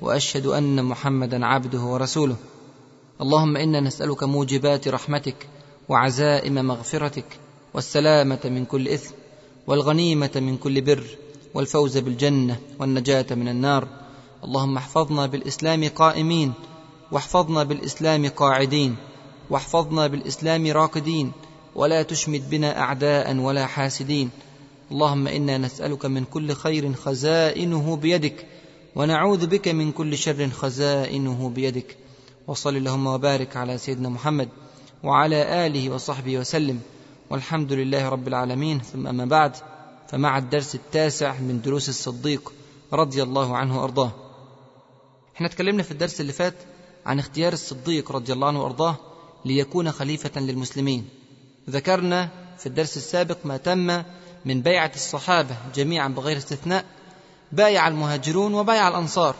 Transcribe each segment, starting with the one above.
وأشهد أن محمدا عبده ورسوله. اللهم إنا نسألك موجبات رحمتك وعزائم مغفرتك والسلامة من كل إثم والغنيمة من كل بر والفوز بالجنة والنجاة من النار. اللهم احفظنا بالإسلام قائمين واحفظنا بالإسلام قاعدين واحفظنا بالإسلام راقدين ولا تشمت بنا اعداء ولا حاسدين. اللهم إنا نسألك من كل خير خزائنه بيدك ونعوذ بك من كل شر خزائنه بيدك. وصل اللهم وبارك على سيدنا محمد وعلى آله وصحبه وسلم. والحمد لله رب العالمين. ثم أما بعد فمع الدرس التاسع من دروس الصديق رضي الله عنه وأرضاه. إحنا اتكلمنا في الدرس اللي فات عن اختيار الصديق رضي الله عنه وأرضاه ليكون خليفة للمسلمين. ذكرنا في الدرس السابق ما تم من بيعة الصحابة جميعا بغير استثناء بايع المهاجرون وبايع الأنصار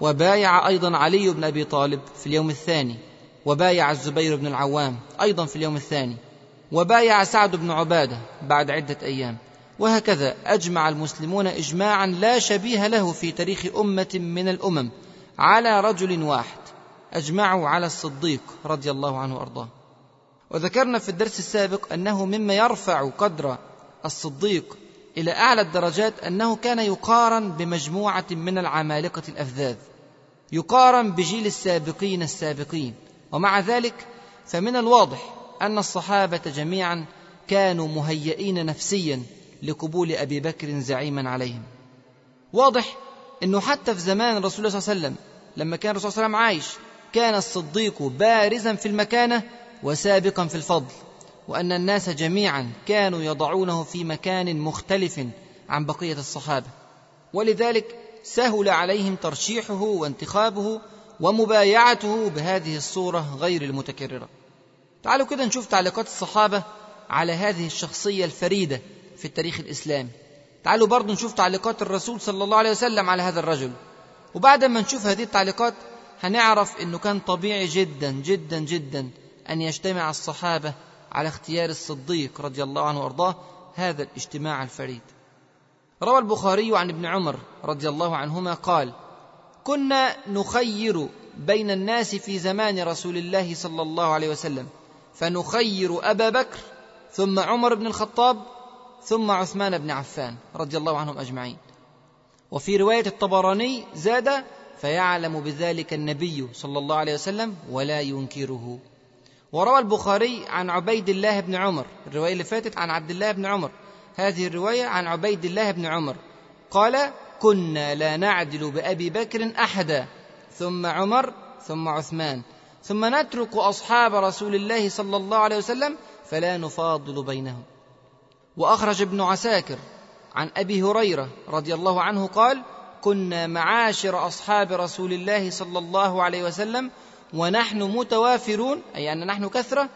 وبايع أيضا علي بن أبي طالب في اليوم الثاني وبايع الزبير بن العوام أيضا في اليوم الثاني وبايع سعد بن عبادة بعد عدة أيام. وهكذا أجمع المسلمون اجماعا لا شبيه له في تاريخ أمة من الأمم على رجل واحد أجمعوا على الصديق رضي الله عنه وأرضاه. وذكرنا في الدرس السابق أنه مما يرفع قدر الصديق إلى أعلى الدرجات أنه كان يقارن بمجموعة من العمالقة الأفذاذ. يقارن بجيل السابقين السابقين. ومع ذلك فمن الواضح أن الصحابة جميعا كانوا مهيئين نفسيا لقبول أبي بكر زعيما عليهم. واضح إنه حتى في زمان الرسول صلى الله عليه وسلم لما كان الرسول صلى الله عليه وسلم عايش كان الصديق بارزا في المكانة وسابقا في الفضل. وأن الناس جميعا كانوا يضعونه في مكان مختلف عن بقية الصحابة. ولذلك سهل عليهم ترشيحه وانتخابه ومبايعته بهذه الصورة غير المتكررة. تعالوا كده نشوف تعليقات الصحابة على هذه الشخصية الفريدة في التاريخ الإسلامي. تعالوا برضو نشوف تعليقات الرسول صلى الله عليه وسلم على هذا الرجل. وبعد ما نشوف هذه التعليقات هنعرف إنه كان طبيعي جدا جدا جدا أن يجتمع الصحابة على اختيار الصديق رضي الله عنه وأرضاه هذا الاجتماع الفريد. روى البخاري عن ابن عمر رضي الله عنهما قال كنا نخير بين الناس في زمان رسول الله صلى الله عليه وسلم فنخير أبا بكر ثم عمر بن الخطاب ثم عثمان بن عفان رضي الله عنهم أجمعين. وفي رواية الطبراني زاد فيعلم بذلك النبي صلى الله عليه وسلم ولا ينكره. وروى البخاري عن عبيد الله بن عمر الرواية اللي فاتت عن عبد الله بن عمر. هذه الرواية عن عبيد الله بن عمر. قال كنا لا نعدل بأبي بكر أحدا ثم عمر ثم عثمان. ثم نترك أصحاب رسول الله صلى الله عليه وسلم فلا نفاضل بينهم. وأخرج ابن عساكر عن أبي هريرة رضي الله عنه قال كنا معاشر أصحاب رسول الله صلى الله عليه وسلم ونحن متوافرون أي أن نحن كثرة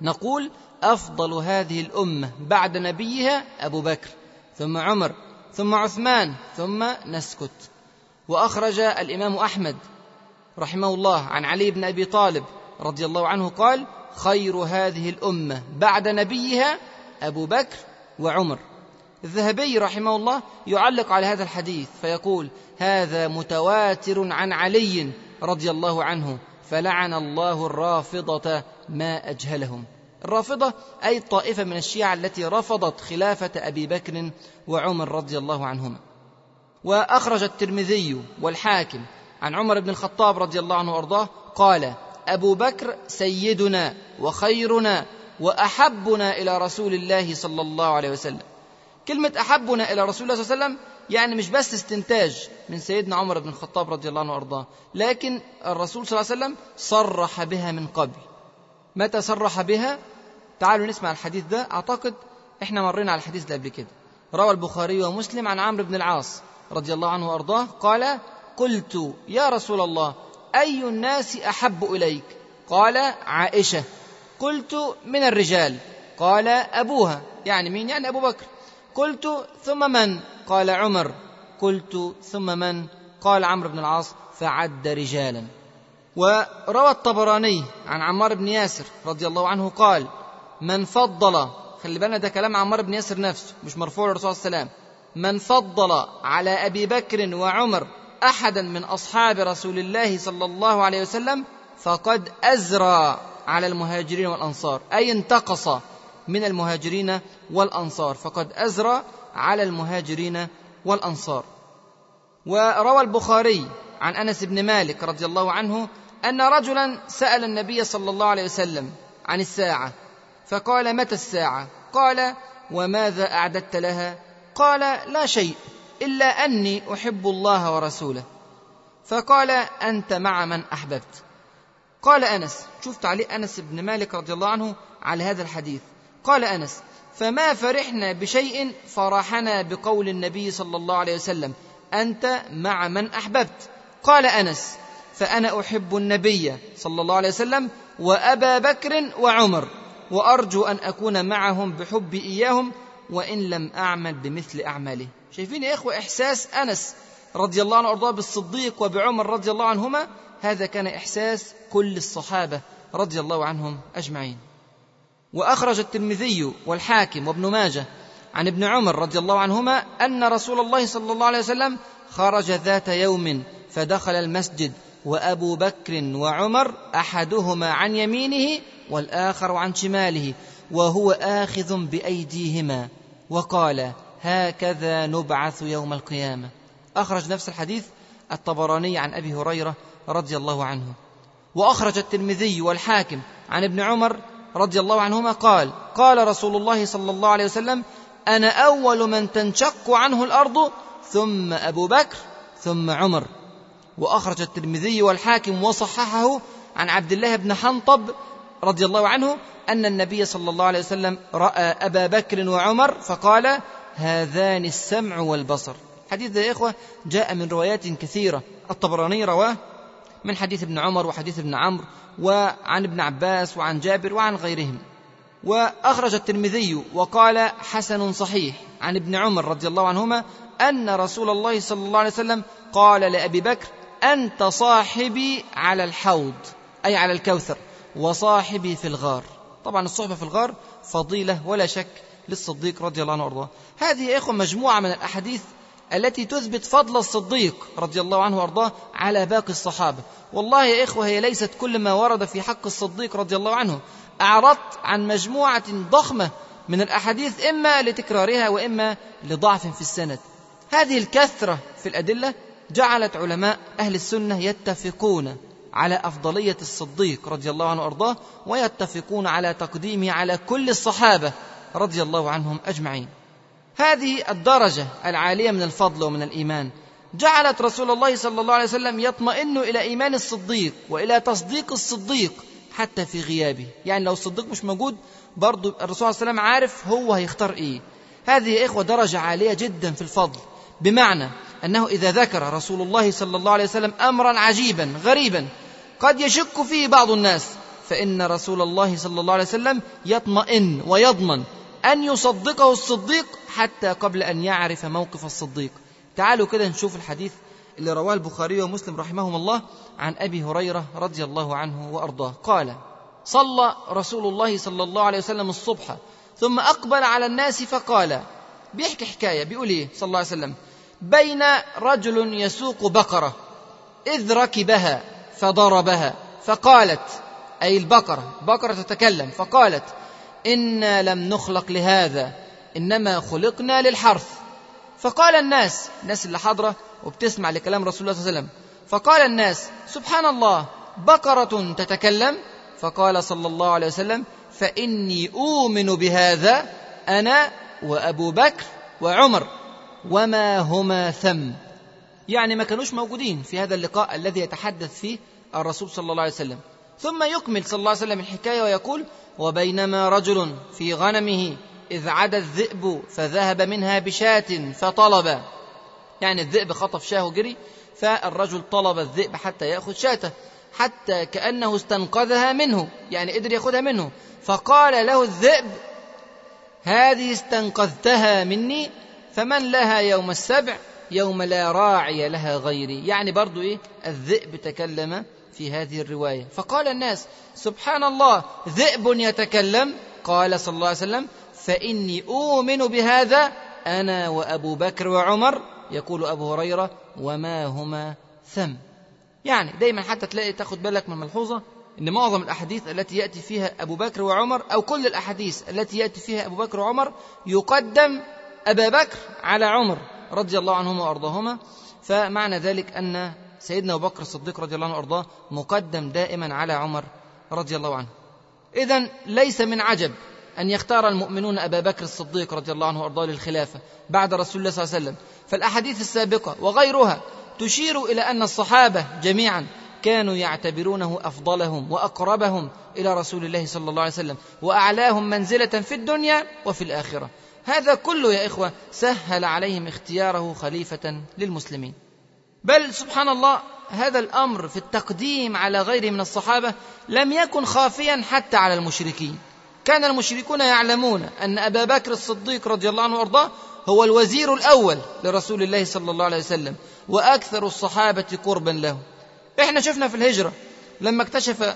نقول أفضل هذه الأمة بعد نبيها أبو بكر ثم عمر ثم عثمان ثم نسكت. وأخرج الإمام أحمد رحمه الله عن علي بن أبي طالب رضي الله عنه قال خير هذه الأمة بعد نبيها أبو بكر وعمر. الذهبي رحمه الله يعلق على هذا الحديث فيقول هذا متواتر عن علي رضي الله عنه فلعن الله الرافضة ما أجهلهم. الرافضة أي طائفة من الشيعة التي رفضت خلافة أبي بكر وعمر رضي الله عنهما. وأخرج الترمذي والحاكم عن عمر بن الخطاب رضي الله عنه وأرضاه قال أبو بكر سيدنا وخيرنا وأحبنا إلى رسول الله صلى الله عليه وسلم. كلمة أحبنا إلى رسول الله صلى الله عليه وسلم يعني مش بس استنتاج من سيدنا عمر بن الخطاب رضي الله عنه وأرضاه لكن الرسول صلى الله عليه وسلم صرح بها من قبل. متى صرح بها؟ تعالوا نسمع الحديث ده. أعتقد إحنا مرينا على الحديث ده قبل كده. روى البخاري ومسلم عن عمرو بن العاص رضي الله عنه وأرضاه قال قلت يا رسول الله أي الناس أحب إليك؟ قال عائشة. قلت من الرجال؟ قال أبوها. يعني مين؟ يعني أبو بكر. قلت ثم من؟ قال عمر قلت ثم من؟ قال عمرو بن العاص فعد رجالا. وروى الطبراني عن عمار بن ياسر رضي الله عنه قال من فضل خلي بالنا ده كلام عمار بن ياسر نفسه مش مرفوع للرسول عليه وسلم. من فضل على أبي بكر وعمر احدا من أصحاب رسول الله صلى الله عليه وسلم فقد أزرى على المهاجرين والأنصار أي انتقص من المهاجرين والأنصار فقد أزرى على المهاجرين والأنصار. وروى البخاري عن أنس بن مالك رضي الله عنه أن رجلا سأل النبي صلى الله عليه وسلم عن الساعة فقال متى الساعة؟ قال وماذا أعددت لها؟ قال لا شيء إلا أني أحب الله ورسوله. فقال أنت مع من أحببت؟ قال أنس شوف تعليق أنس بن مالك رضي الله عنه على هذا الحديث. قال أنس فما فرحنا بشيء فرحنا بقول النبي صلى الله عليه وسلم أنت مع من أحببت. قال أنس فأنا أحب النبي صلى الله عليه وسلم وأبا بكر وعمر وأرجو أن أكون معهم بحبي إياهم وإن لم أعمل بمثل اعماله شايفين يا إخوة إحساس أنس رضي الله عنه وأرضاه بالصديق وبعمر رضي الله عنهما؟ هذا كان إحساس كل الصحابة رضي الله عنهم أجمعين. وأخرج الترمذي والحاكم وابن ماجه عن ابن عمر رضي الله عنهما أن رسول الله صلى الله عليه وسلم خرج ذات يوم فدخل المسجد وأبو بكر وعمر أحدهما عن يمينه والآخر عن شماله وهو آخذ بأيديهما وقال هكذا نبعث يوم القيامة. أخرج نفس الحديث الطبراني عن أبي هريرة رضي الله عنه. وأخرج الترمذي والحاكم عن ابن عمر رضي الله عنهما قال قال رسول الله صلى الله عليه وسلم أنا أول من تنشق عنه الأرض ثم أبو بكر ثم عمر. وأخرج الترمذي والحاكم وصححه عن عبد الله بن حنطب رضي الله عنه أن النبي صلى الله عليه وسلم رأى أبا بكر وعمر فقال هذان السمع والبصر. حديث يا إخوة جاء من روايات كثيرة. الطبراني رواه من حديث ابن عمر وحديث ابن عمرو وعن ابن عباس وعن جابر وعن غيرهم. وأخرج الترمذي وقال حسن صحيح عن ابن عمر رضي الله عنهما أن رسول الله صلى الله عليه وسلم قال لأبي بكر أنت صاحبي على الحوض أي على الكوثر وصاحبي في الغار. طبعا الصحبة في الغار فضيلة ولا شك للصديق رضي الله عنه وأرضاه. هذه يا إخوة مجموعة من الأحاديث التي تثبت فضل الصديق رضي الله عنه وأرضاه على باقي الصحابة. والله يا إخوة هي ليست كل ما ورد في حق الصديق رضي الله عنه. أعرضت عن مجموعة ضخمة من الأحاديث إما لتكرارها وإما لضعف في السند. هذه الكثرة في الأدلة جعلت علماء أهل السنة يتفقون على أفضلية الصديق رضي الله عنه وأرضاه ويتفقون على تقديمه على كل الصحابة رضي الله عنهم أجمعين. هذه الدرجة العالية من الفضل ومن الإيمان. جعلت رسول الله صلى الله عليه وسلم يطمئن إلى إيمان الصديق وإلى تصديق الصديق حتى في غيابه. يعني لو الصديق مش موجود برضو الرسول صلى الله عليه وسلم عارف هو هيختار إيه. هذه يا إخوة درجة عالية جدا في الفضل. بمعنى أنه إذا ذكر رسول الله صلى الله عليه وسلم امرا عجيبا غريبا قد يشك فيه بعض الناس فإن رسول الله صلى الله عليه وسلم يطمئن ويضمن أن يصدقه الصديق حتى قبل أن يعرف موقف الصديق. تعالوا كده نشوف الحديث اللي رواه البخاري ومسلم رحمهم الله عن أبي هريرة رضي الله عنه وأرضاه. قال صلى رسول الله صلى الله عليه وسلم الصبح ثم أقبل على الناس فقال بيحكي حكاية بيقول إيه؟ صلى الله عليه وسلم بين رجل يسوق بقرة إذ ركبها فضربها فقالت أي البقرة؟ بقرة تتكلم فقالت إنا لم نخلق لهذا إنما خلقنا للحرث فقال الناس الناس اللي حاضره وبتسمع لكلام رسول الله صلى الله عليه وسلم فقال الناس سبحان الله بقرة تتكلم؟ فقال صلى الله عليه وسلم فإني أؤمن بهذا أنا وأبو بكر وعمر وما هما ثم. يعني ما كانوش موجودين في هذا اللقاء الذي يتحدث فيه الرسول صلى الله عليه وسلم. ثم يكمل صلى الله عليه وسلم الحكاية ويقول وبينما رجل في غنمه إذ عدا الذئب فذهب منها بشاة فطلب. يعني الذئب خطف شاه وجري فالرجل طلب الذئب حتى يأخذ شاته حتى كأنه استنقذها منه يعني قدر يأخذها منه. فقال له الذئب هذه استنقذتها مني فمن لها يوم السبع؟ يوم لا راعي لها غيري. يعني برضو إيه؟ الذئب تكلم في هذه الرواية. فقال الناس سبحان الله ذئب يتكلم. قال صلى الله عليه وسلم فإني أؤمن بهذا أنا وأبو بكر وعمر. يقول أبو هريرة وما هما ثم. يعني دايما حتى تلاقي تاخد بالك من ملحوظة إن معظم الأحاديث التي يأتي فيها أبو بكر وعمر أو كل الأحاديث التي يأتي فيها أبو بكر وعمر يقدم أبا بكر على عمر رضي الله عنهما وأرضاهما. فمعنى ذلك أن سيدنا أبو بكر الصديق رضي الله عنه وأرضاه مقدم دائما على عمر رضي الله عنه. اذا ليس من عجب أن يختار المؤمنون أبا بكر الصديق رضي الله عنه وأرضاه للخلافة بعد رسول الله صلى الله عليه وسلم. فالأحاديث السابقة وغيرها تشير إلى أن الصحابة جميعا كانوا يعتبرونه أفضلهم وأقربهم إلى رسول الله صلى الله عليه وسلم وأعلاهم منزلة في الدنيا وفي الآخرة. هذا كله يا إخوة سهل عليهم اختياره خليفة للمسلمين. بل سبحان الله هذا الأمر في التقديم على غيره من الصحابة لم يكن خافيا حتى على المشركين. كان المشركون يعلمون أن أبا بكر الصديق رضي الله عنه وأرضاه هو الوزير الأول لرسول الله صلى الله عليه وسلم وأكثر الصحابة قربا له. إحنا شفنا في الهجرة لما اكتشف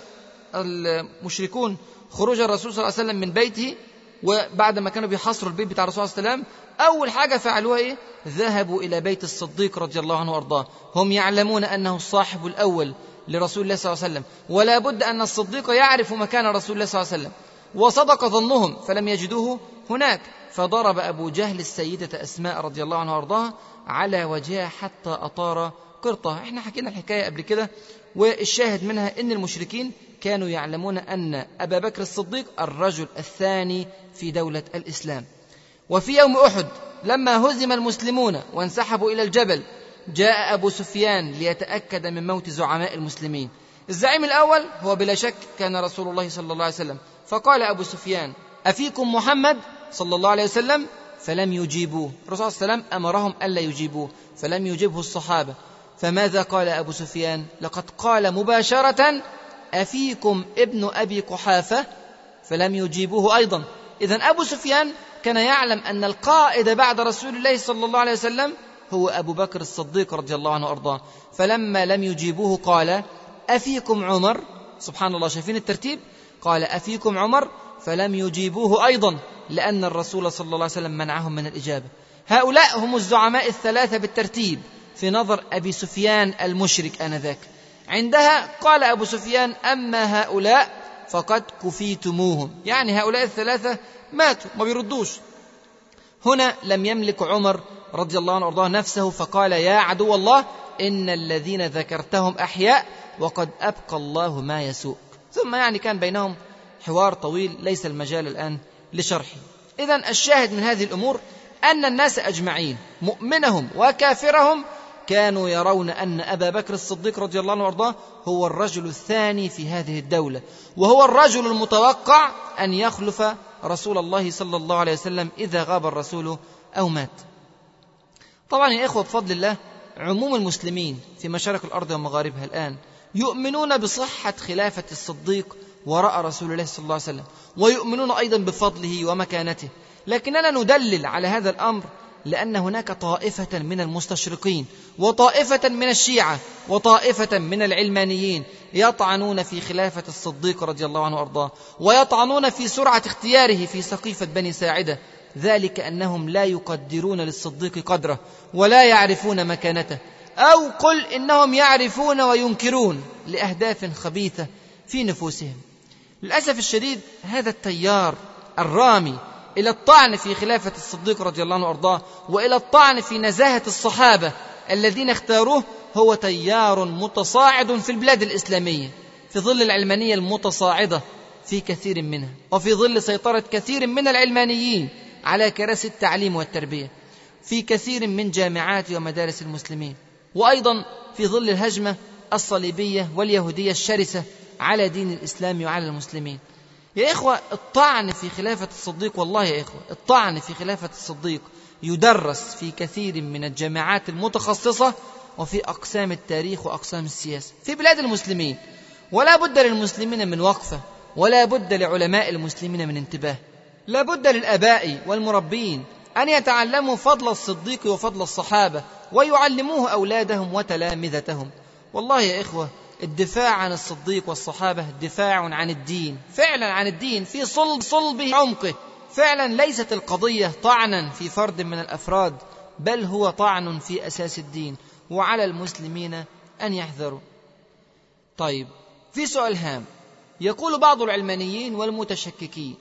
المشركون خروج الرسول صلى الله عليه وسلم من بيته وبعد ما كانوا بيحاصروا البيت بتاع الرسول صلى الله عليه وسلم أول حاجة فعلوها إيه؟ ذهبوا إلى بيت الصديق رضي الله عنه وأرضاه. هم يعلمون أنه الصاحب الأول لرسول الله صلى الله عليه وسلم ولا بد أن الصديق يعرف مكان رسول الله صلى الله عليه وسلم. وصدق ظنهم فلم يجدوه هناك. فضرب أبو جهل السيدة أسماء رضي الله عنها وأرضاها على وجهها حتى أطار قرطة. إحنا حكينا الحكاية قبل كده والشاهد منها إن المشركين كانوا يعلمون أن أبا بكر الصديق الرجل الثاني في دولة الإسلام. وفي يوم أحد لما هزم المسلمون وانسحبوا إلى الجبل جاء أبو سفيان ليتأكد من موت زعماء المسلمين. الزعيم الأول هو بلا شك كان رسول الله صلى الله عليه وسلم. فقال أبو سفيان أفيكم محمد صلى الله عليه وسلم؟ فلم يجيبوه. الرسول صلى الله عليه وسلم أمرهم ألا يجيبوه. فلم يجبه الصحابة. فماذا قال أبو سفيان؟ لقد قال مباشرة أفيكم ابن أبي قحافة فلم يجيبوه أيضا. إذا أبو سفيان كان يعلم أن القائد بعد رسول الله صلى الله عليه وسلم هو أبو بكر الصديق رضي الله عنه وأرضاه. فلما لم يجيبوه قال أفيكم عمر؟ سبحان الله شايفين الترتيب؟ قال أفيكم عمر؟ فلم يجيبوه أيضا لأن الرسول صلى الله عليه وسلم منعهم من الإجابة. هؤلاء هم الزعماء الثلاثة بالترتيب في نظر أبي سفيان المشرك آنذاك. عندها قال أبو سفيان أما هؤلاء فقد كفيتموهم. يعني هؤلاء الثلاثة ماتوا ما بيردوش. هنا لم يملك عمر رضي الله عنه وارضاه نفسه فقال يا عدو الله إن الذين ذكرتهم أحياء وقد أبقى الله ما يسوء ثم يعني كان بينهم حوار طويل ليس المجال الآن لشرحه. إذا الشاهد من هذه الأمور أن الناس أجمعين مؤمنهم وكافرهم كانوا يرون أن أبا بكر الصديق رضي الله عنه وأرضاه هو الرجل الثاني في هذه الدولة وهو الرجل المتوقع أن يخلف رسول الله صلى الله عليه وسلم إذا غاب الرسول أو مات. طبعا يا إخوة بفضل الله عموم المسلمين في مشارق الأرض ومغاربها الآن يؤمنون بصحة خلافة الصديق وراء رسول الله صلى الله عليه وسلم ويؤمنون أيضا بفضله ومكانته. لكننا ندلل على هذا الأمر لأن هناك طائفة من المستشرقين وطائفة من الشيعة وطائفة من العلمانيين يطعنون في خلافة الصديق رضي الله عنه وأرضاه ويطعنون في سرعة اختياره في سقيفة بني ساعدة. ذلك أنهم لا يقدرون للصديق قدره ولا يعرفون مكانته أو قل إنهم يعرفون وينكرون لأهداف خبيثة في نفوسهم. للأسف الشديد هذا التيار الرامي إلى الطعن في خلافة الصديق رضي الله عنه وأرضاه وإلى الطعن في نزاهة الصحابة الذين اختاروه هو تيار متصاعد في البلاد الإسلامية في ظل العلمانية المتصاعدة في كثير منها وفي ظل سيطرة كثير من العلمانيين على كراسي التعليم والتربية في كثير من جامعات ومدارس المسلمين وأيضا في ظل الهجمة الصليبية واليهودية الشرسة على دين الإسلام وعلى المسلمين. يا إخوة الطعن في خلافة الصديق والله يا إخوة الطعن في خلافة الصديق يدرس في كثير من الجامعات المتخصصة وفي أقسام التاريخ وأقسام السياسة في بلاد المسلمين. ولا بد للمسلمين من وقفة ولا بد لعلماء المسلمين من انتباه. لا بد للآباء والمربين أن يتعلموا فضل الصديق وفضل الصحابة ويعلموه أولادهم وتلامذتهم. والله يا إخوة الدفاع عن الصديق والصحابة دفاع عن الدين. فعلا عن الدين في صلب صلبه عمقه. فعلا ليست القضية طعنا في فرد من الأفراد بل هو طعن في أساس الدين. وعلى المسلمين أن يحذروا. طيب في سؤال هام. يقول بعض العلمانيين والمتشككين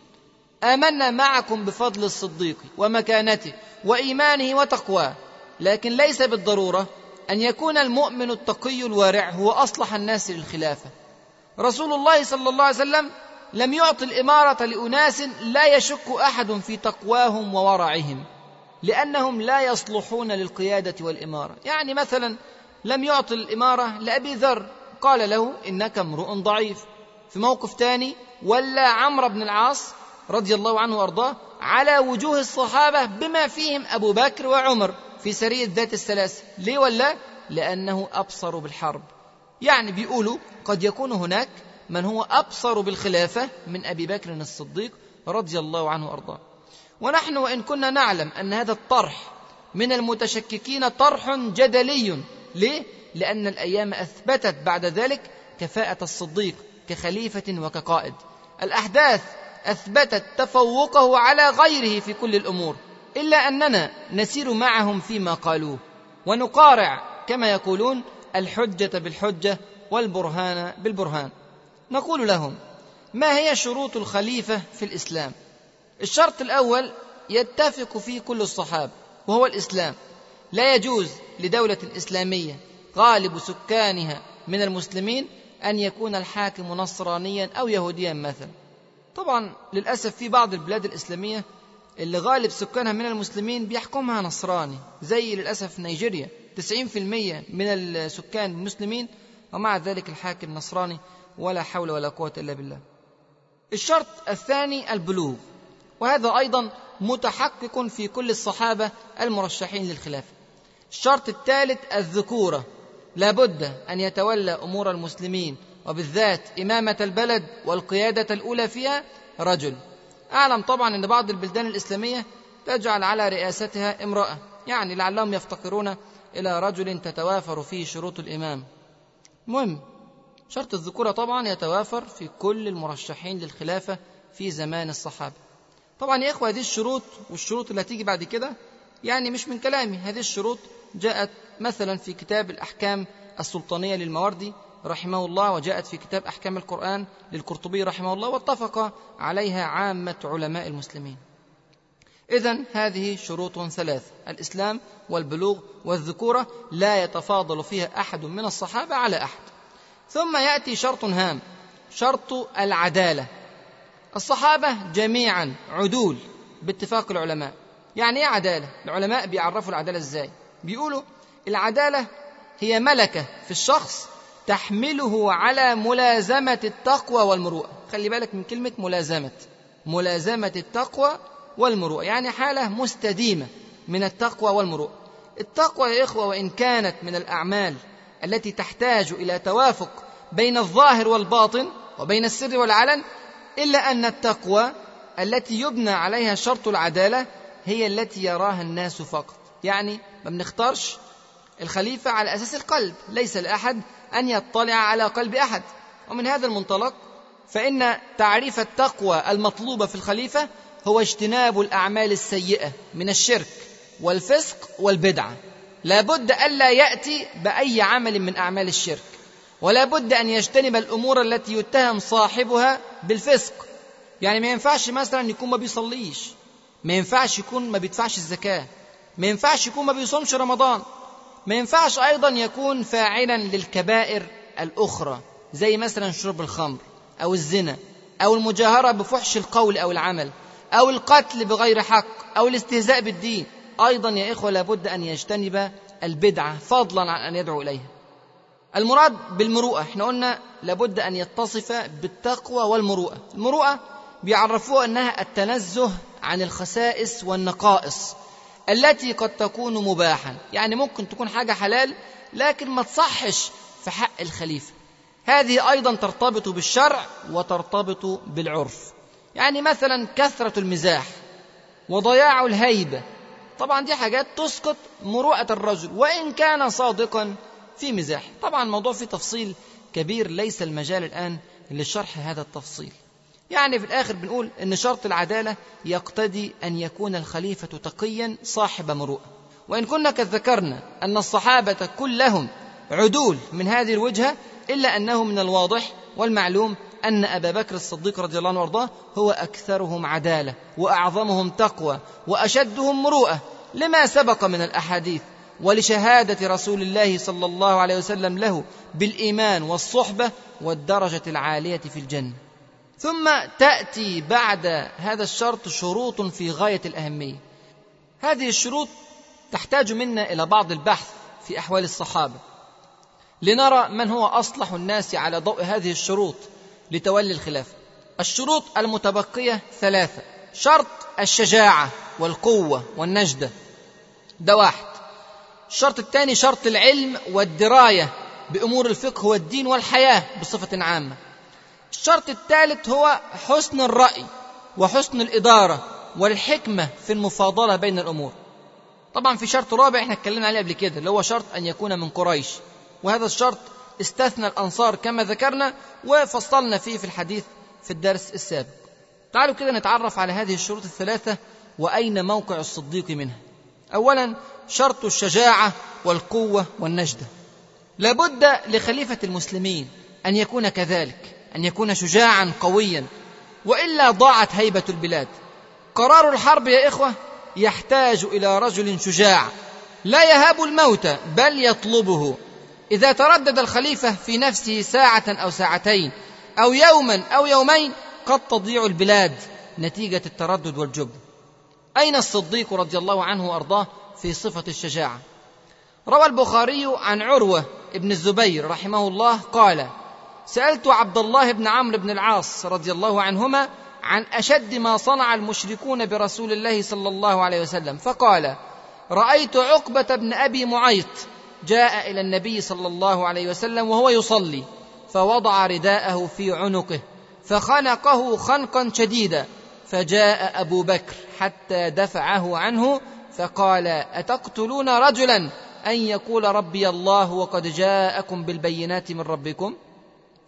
آمنا معكم بفضل الصديق ومكانته وإيمانه وتقواه لكن ليس بالضرورة أن يكون المؤمن التقي الوارع هو أصلح الناس للخلافة. رسول الله صلى الله عليه وسلم لم يعط الإمارة لأناس لا يشك أحد في تقواهم وورعهم لأنهم لا يصلحون للقيادة والإمارة. يعني مثلا لم يعط الإمارة لأبي ذر قال له إنك امرؤ ضعيف. في موقف ثاني ولا عمرو بن العاص رضي الله عنه وأرضاه على وجوه الصحابة بما فيهم أبو بكر وعمر. في سرية ذات السلاسل ليه ولا؟ لأنه أبصر بالحرب. يعني بيقولوا قد يكون هناك من هو أبصر بالخلافة من أبي بكر الصديق رضي الله عنه وأرضاه. ونحن وإن كنا نعلم أن هذا الطرح من المتشككين طرح جدلي. ليه؟ لأن الأيام أثبتت بعد ذلك كفاءة الصديق كخليفة وكقائد. الأحداث أثبتت تفوقه على غيره في كل الأمور. إلا أننا نسير معهم فيما قالوه ونقارع كما يقولون الحجة بالحجة والبرهان بالبرهان. نقول لهم ما هي شروط الخليفة في الإسلام؟ الشرط الأول يتفق فيه كل الصحابة وهو الإسلام. لا يجوز لدولة إسلامية غالب سكانها من المسلمين أن يكون الحاكم نصرانيا أو يهوديا مثلا. طبعا للأسف في بعض البلاد الإسلامية اللي غالب سكانها من المسلمين بيحكمها نصراني. زي للأسف نيجيريا. 90% من السكان المسلمين ومع ذلك الحاكم نصراني ولا حول ولا قوة إلا بالله. الشرط الثاني البلوغ. وهذا أيضا متحقق في كل الصحابة المرشحين للخلافة. الشرط الثالث الذكورة. لابد أن يتولى أمور المسلمين وبالذات إمامة البلد والقيادة الأولى فيها رجل. أعلم طبعا أن بعض البلدان الإسلامية تجعل على رئاستها امرأة يعني لعلهم يفتقرون إلى رجل تتوافر فيه شروط الإمام. مهم شرط الذكورة طبعا يتوافر في كل المرشحين للخلافة في زمان الصحابة. طبعا يا إخوة هذه الشروط والشروط اللي هتيجي بعد كده يعني مش من كلامي. هذه الشروط جاءت مثلا في كتاب الأحكام السلطانية للمواردي رحمه الله وجاءت في كتاب أحكام القرآن للقرطبي رحمه الله واتفق عليها عامة علماء المسلمين. إذا هذه شروط ثلاث الإسلام والبلوغ والذكورة لا يتفاضل فيها أحد من الصحابة على أحد. ثم يأتي شرط هام شرط العدالة. الصحابة جميعا عدول باتفاق العلماء. يعني إيه عدالة؟ العلماء بيعرفوا العدالة إزاي؟ بيقولوا العدالة هي ملكة في الشخص تحمله على ملازمة التقوى والمروءة. خلي بالك من كلمة ملازمة. ملازمة التقوى والمروءة. يعني حالة مستديمة من التقوى والمروءة. التقوى يا إخوة وإن كانت من الأعمال التي تحتاج إلى توافق بين الظاهر والباطن وبين السر والعلن إلا أن التقوى التي يبنى عليها شرط العدالة هي التي يراها الناس فقط. يعني ما بنختارش الخليفة على أساس القلب. ليس لأحد أن يطلع على قلب أحد. ومن هذا المنطلق فإن تعريف التقوى المطلوبة في الخليفة هو اجتناب الأعمال السيئة من الشرك والفسق والبدعة. لا بد ألا يأتي بأي عمل من أعمال الشرك. ولا بد أن يجتنب الأمور التي يتهم صاحبها بالفسق. يعني ما ينفعش مثلا يكون ما بيصليش. ما ينفعش يكون ما بيدفعش الزكاة. ما ينفعش يكون ما بيصومش رمضان. ما ينفعش أيضا يكون فاعلا للكبائر الأخرى زي مثلا شرب الخمر أو الزنا أو المجاهرة بفحش القول أو العمل أو القتل بغير حق أو الاستهزاء بالدين. أيضا يا إخوة لابد أن يجتنب البدعة فضلا عن أن يدعو إليها. المراد بالمروءة إحنا قلنا لابد أن يتصف بالتقوى والمروءة. المروءة بيعرفوها أنها التنزه عن الخسائس والنقائص. التي قد تكون مباحا. يعني ممكن تكون حاجة حلال لكن ما تصحش في حق الخليفة. هذه أيضا ترتبط بالشرع وترتبط بالعرف. يعني مثلا كثرة المزاح وضياع الهيبة. طبعا دي حاجات تسقط مروءة الرجل وإن كان صادقا في مزاح. طبعا الموضوع فيه تفصيل كبير ليس المجال الآن لشرح هذا التفصيل. يعني في الآخر بنقول أن شرط العدالة يقتضي أن يكون الخليفة تقيا صاحب مروءة. وإن كنا قد ذكرنا أن الصحابة كلهم عدول من هذه الوجهة إلا أنه من الواضح والمعلوم أن أبا بكر الصديق رضي الله عنه وأرضاه هو أكثرهم عدالة وأعظمهم تقوى وأشدهم مروءة. لما سبق من الأحاديث ولشهادة رسول الله صلى الله عليه وسلم له بالإيمان والصحبة والدرجة العالية في الجنة. ثم تأتي بعد هذا الشرط شروط في غاية الأهمية. هذه الشروط تحتاج منا إلى بعض البحث في أحوال الصحابة. لنرى من هو أصلح الناس على ضوء هذه الشروط لتولي الخلافة الشروط المتبقية ثلاثة شرط الشجاعة والقوة والنجدة. ده واحد. الشرط الثاني شرط العلم والدراية بأمور الفقه والدين والحياة بصفة عامة. الشرط الثالث هو حسن الرأي وحسن الإدارة والحكمة في المفاضلة بين الأمور. طبعا في شرط رابع إحنا اتكلمنا عليه قبل كده اللي هو شرط أن يكون من قريش. وهذا الشرط استثنى الأنصار كما ذكرنا وفصلنا فيه في الحديث في الدرس السابق. تعالوا كده نتعرف على هذه الشروط الثلاثة وأين موقع الصديق منها أولا شرط الشجاعة والقوة والنجدة. لابد لخليفة المسلمين أن يكون كذلك. أن يكون شجاعا قويا وإلا ضاعت هيبة البلاد. قرار الحرب يا إخوة يحتاج إلى رجل شجاع لا يهاب الموت بل يطلبه. إذا تردد الخليفة في نفسه ساعة أو ساعتين أو يوما أو يومين قد تضيع البلاد نتيجة التردد والجبن. أين الصديق رضي الله عنه وأرضاه في صفة الشجاعة؟ روى البخاري عن عروة ابن الزبير رحمه الله قال سألت عبد الله بن عمرو بن العاص رضي الله عنهما عن أشد ما صنع المشركون برسول الله صلى الله عليه وسلم فقال رأيت عقبة بن أبي معيط جاء إلى النبي صلى الله عليه وسلم وهو يصلي فوضع رداءه في عنقه فخنقه خنقا شديدا فجاء أبو بكر حتى دفعه عنه فقال أتقتلون رجلا؟ أن يقول ربي الله وقد جاءكم بالبينات من ربكم؟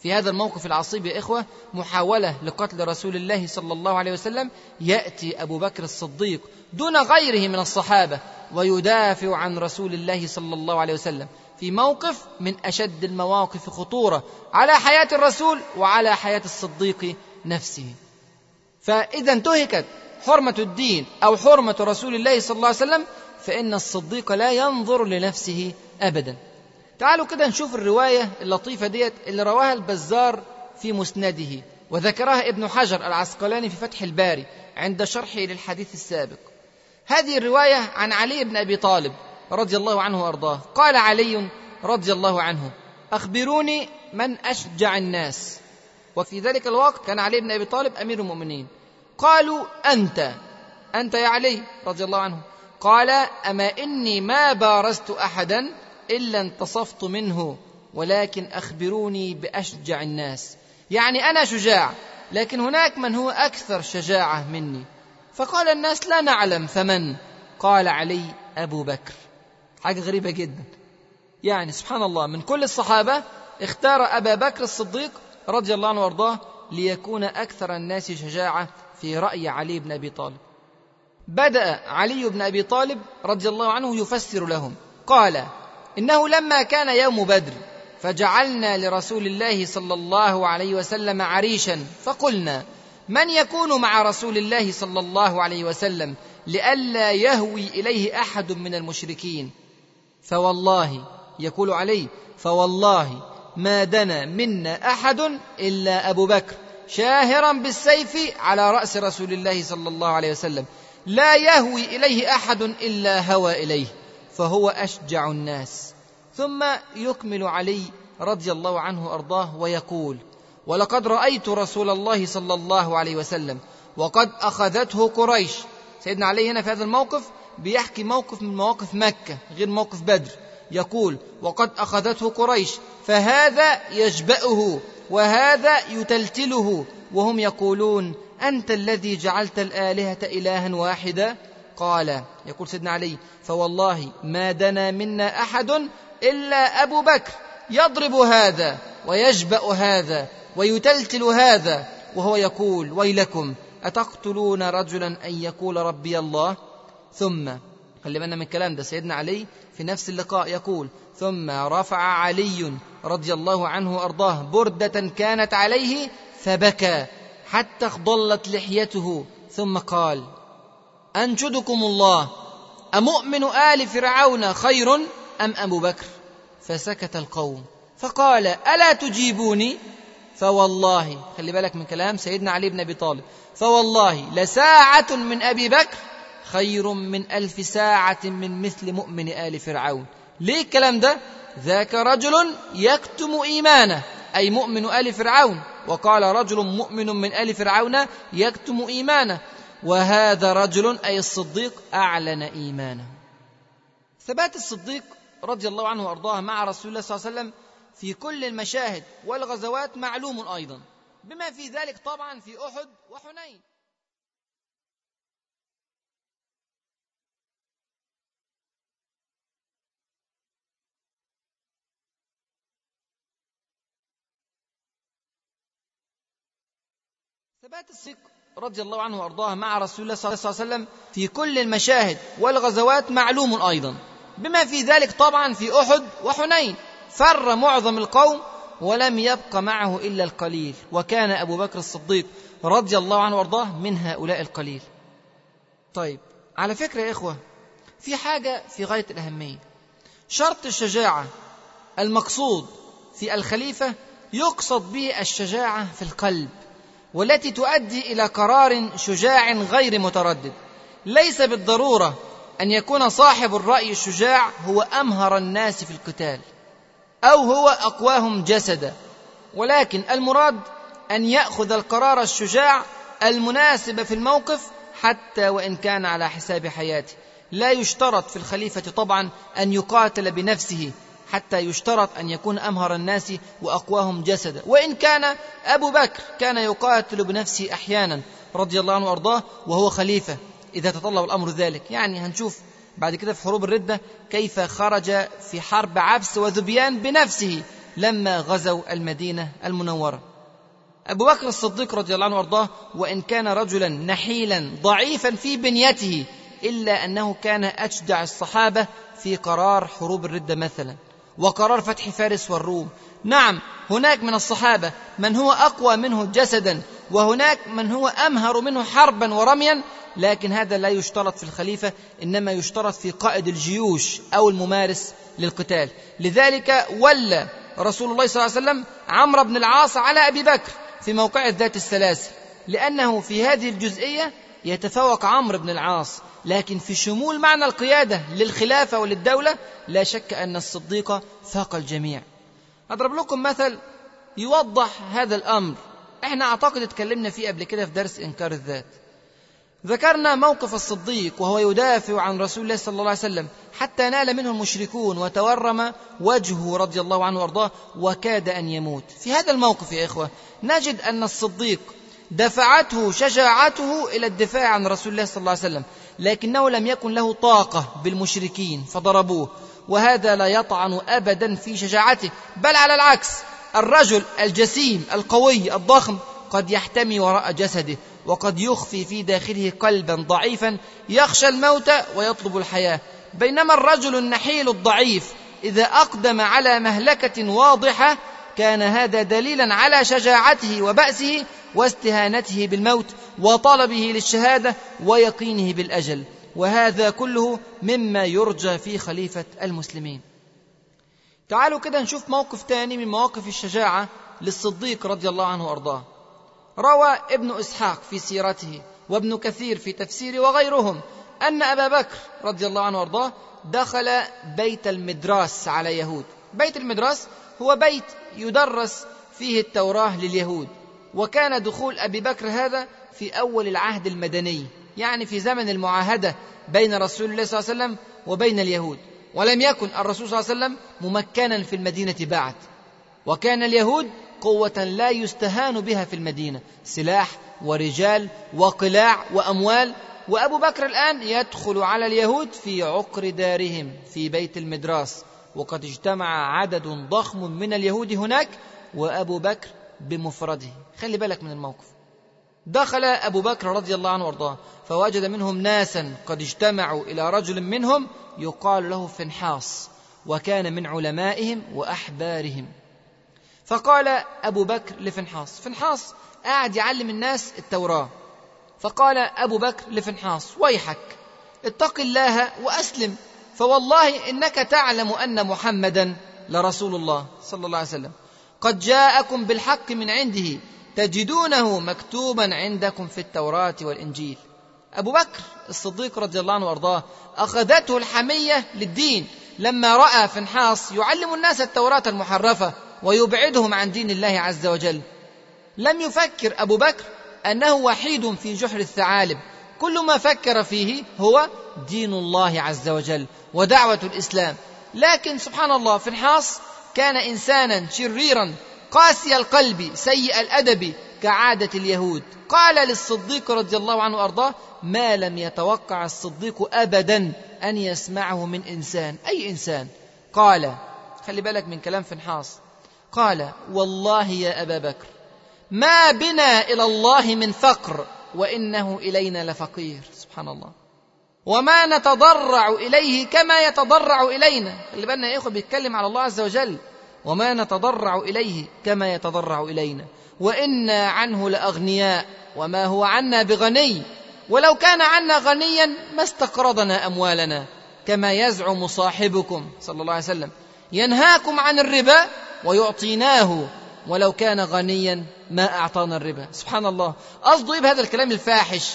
في هذا الموقف العصيب يا إخوة محاولة لقتل رسول الله صلى الله عليه وسلم يأتي أبو بكر الصديق دون غيره من الصحابة ويدافع عن رسول الله صلى الله عليه وسلم في موقف من أشد المواقف خطورة على حياة الرسول وعلى حياة الصديق نفسه. فإذا انتهكت حرمة الدين أو حرمة رسول الله صلى الله عليه وسلم فإن الصديق لا ينظر لنفسه أبدا. تعالوا كده نشوف الرواية اللطيفة ديت اللي رواها البزار في مسنده وذكرها ابن حجر العسقلاني في فتح الباري عند شرحه للحديث السابق. هذه الرواية عن علي بن أبي طالب رضي الله عنه وأرضاه. قال علي رضي الله عنه أخبروني من أشجع الناس. وفي ذلك الوقت كان علي بن أبي طالب أمير المؤمنين. قالوا أنت أنت يا علي رضي الله عنه. قال أما إني ما بارزت أحدا إلا انتصفت منه ولكن أخبروني بأشجع الناس. يعني أنا شجاع لكن هناك من هو أكثر شجاعة مني. فقال الناس لا نعلم فمن قال علي أبو بكر. حاجة غريبة جدا. يعني سبحان الله من كل الصحابة اختار أبا بكر الصديق رضي الله عنه وأرضاه ليكون أكثر الناس شجاعة في رأي علي بن أبي طالب. بدأ علي بن أبي طالب رضي الله عنه يفسر لهم. قال إنه لما كان يوم بدر فجعلنا لرسول الله صلى الله عليه وسلم عريشا فقلنا من يكون مع رسول الله صلى الله عليه وسلم لئلا يهوي إليه أحد من المشركين؟ فوالله يقول عليه فوالله ما دنا منا أحد إلا أبو بكر شاهرا بالسيف على رأس رسول الله صلى الله عليه وسلم لا يهوي إليه أحد إلا هوى إليه. فهو أشجع الناس. ثم يكمل علي رضي الله عنه وأرضاه ويقول ولقد رأيت رسول الله صلى الله عليه وسلم وقد أخذته قريش. سيدنا علي هنا في هذا الموقف بيحكي موقف من مواقف مكة غير موقف بدر. يقول وقد أخذته قريش فهذا يجبأه وهذا يتلتله. وهم يقولون أنت الذي جعلت الآلهة إلها واحدا قال يقول سيدنا علي فوالله ما دنا منا أحد إلا أبو بكر يضرب هذا ويجبأ هذا ويتلتل هذا وهو يقول ويلكم أتقتلون رجلا أن يقول ربي الله؟ ثم خلي بالنا من الكلام ده سيدنا علي في نفس اللقاء يقول ثم رفع علي رضي الله عنه وأرضاه بردة كانت عليه فبكى حتى اخضلت لحيته ثم قال انشدكم الله أمؤمن آل فرعون خير أم أبو بكر؟ فسكت القوم. فقال ألا تجيبوني؟ فوالله خلي بالك من كلام سيدنا علي بن أبي طالب. فوالله لساعة من أبي بكر خير من ألف ساعة من مثل مؤمن آل فرعون. ليه الكلام ده؟ ذاك رجل يكتم إيمانه أي مؤمن آل فرعون. وقال رجل مؤمن من آل فرعون يكتم إيمانه. وهذا رجل أي الصديق أعلن إيمانه. ثبات الصديق رضي الله عنه وأرضاه مع رسول الله صلى الله عليه وسلم في كل المشاهد والغزوات معلوم أيضا بما في ذلك طبعا في أحد وحنين. ثبات الصديق رضي الله عنه وأرضاه مع رسول الله صلى الله عليه وسلم في كل المشاهد والغزوات معلوم أيضا. بما في ذلك طبعا في أحد وحنين. فر معظم القوم ولم يبق معه إلا القليل. وكان أبو بكر الصديق رضي الله عنه وأرضاه من هؤلاء القليل. طيب على فكرة يا إخوة في حاجة في غاية الأهمية. شرط الشجاعة المقصود في الخليفة يقصد به الشجاعة في القلب. والتي تؤدي إلى قرار شجاع غير متردد. ليس بالضرورة أن يكون صاحب الرأي الشجاع هو أمهر الناس في القتال أو هو أقواهم جسدا. ولكن المراد أن يأخذ القرار الشجاع المناسب في الموقف حتى وإن كان على حساب حياته. لا يشترط في الخليفة طبعا أن يقاتل بنفسه حتى يشترط أن يكون أمهر الناس وأقواهم جسدا. وإن كان أبو بكر كان يقاتل بنفسه أحيانا رضي الله عنه وأرضاه وهو خليفة إذا تطلب الأمر ذلك. يعني هنشوف بعد كده في حروب الردة كيف خرج في حرب عبس وذبيان بنفسه لما غزوا المدينة المنورة. أبو بكر الصديق رضي الله عنه وأرضاه وإن كان رجلا نحيلا ضعيفا في بنيته إلا أنه كان أشجع الصحابة في قرار حروب الردة مثلا. وقرار فتح فارس والروم. نعم هناك من الصحابة من هو أقوى منه جسدا وهناك من هو أمهر منه حربا ورميا لكن هذا لا يشترط في الخليفة إنما يشترط في قائد الجيوش أو الممارس للقتال. لذلك ولى رسول الله صلى الله عليه وسلم عمرو بن العاص على أبي بكر في موقع ذات السلاسل لأنه في هذه الجزئية يتفوق عمرو بن العاص. لكن في شمول معنى القيادة للخلافة وللدولة لا شك أن الصديق فاق الجميع. أضرب لكم مثل يوضح هذا الأمر. إحنا أعتقد اتكلمنا فيه قبل كده في درس إنكار الذات. ذكرنا موقف الصديق وهو يدافع عن رسول الله صلى الله عليه وسلم حتى نال منه المشركون وتورم وجهه رضي الله عنه وأرضاه وكاد أن يموت. في هذا الموقف يا إخوة نجد أن الصديق دفعته شجاعته إلى الدفاع عن رسول الله صلى الله عليه وسلم. لكنه لم يكن له طاقة بالمشركين فضربوه. وهذا لا يطعن أبدا في شجاعته. بل على العكس الرجل الجسيم القوي الضخم قد يحتمي وراء جسده وقد يخفي في داخله قلبا ضعيفا يخشى الموت ويطلب الحياة. بينما الرجل النحيل الضعيف إذا أقدم على مهلكة واضحة كان هذا دليلا على شجاعته وبأسه واستهانته بالموت وطلبه للشهادة ويقينه بالأجل. وهذا كله مما يرجى في خليفة المسلمين. تعالوا كده نشوف موقف تاني من مواقف الشجاعة للصديق رضي الله عنه وأرضاه. روى ابن إسحاق في سيرته وابن كثير في تفسيره وغيرهم أن أبا بكر رضي الله عنه وأرضاه دخل بيت المدراس على يهود. بيت المدراس هو بيت يدرس فيه التوراة لليهود. وكان دخول أبي بكر هذا في أول العهد المدني يعني في زمن المعاهدة بين رسول الله صلى الله عليه وسلم وبين اليهود. ولم يكن الرسول صلى الله عليه وسلم ممكنا في المدينة بعد. وكان اليهود قوة لا يستهان بها في المدينة. سلاح ورجال وقلاع وأموال. وأبو بكر الآن يدخل على اليهود في عقر دارهم في بيت المدراس. وقد اجتمع عدد ضخم من اليهود هناك وأبو بكر بمفرده. خلي بالك من الموقف. دخل أبو بكر رضي الله عنه وارضاه فوجد منهم ناسا قد اجتمعوا إلى رجل منهم يقال له فنحاص وكان من علمائهم وأحبارهم. فقال أبو بكر لفنحاص فنحاص قاعد يعلم الناس التوراة. فقال أبو بكر لفنحاص ويحك اتق الله وأسلم. فوالله إنك تعلم أن محمدا لرسول الله صلى الله عليه وسلم. قد جاءكم بالحق من عنده تجدونه مكتوبا عندكم في التوراة والإنجيل. أبو بكر الصديق رضي الله عنه وأرضاه أخذته الحمية للدين لما رأى فنحاص يعلم الناس التوراة المحرفة ويبعدهم عن دين الله عز وجل. لم يفكر أبو بكر أنه وحيد في جحر الثعالب. كل ما فكر فيه هو دين الله عز وجل ودعوة الإسلام. لكن سبحان الله فنحاص كان إنسانا شريرا قاسي القلب سيء الأدب كعادة اليهود. قال للصديق رضي الله عنه وأرضاه ما لم يتوقع الصديق أبدا أن يسمعه من إنسان أي إنسان. قال خلي بالك من كلام فنحاص قال والله يا أبا بكر ما بنا إلى الله من فقر وإنه إلينا لفقير. سبحان الله. وما نتضرع إليه كما يتضرع إلينا. خلي بالنا يا إخوة بيتكلم على الله عز وجل. وما نتضرع إليه كما يتضرع إلينا. وإنا عنه لأغنياء. وما هو عنا بغني. ولو كان عنا غنيا ما استقرضنا أموالنا. كما يزعم صاحبكم صلى الله عليه وسلم. ينهاكم عن الربا ويعطيناه. ولو كان غنيا ما أعطانا الربا. سبحان الله. قصده إيه بهذا الكلام الفاحش.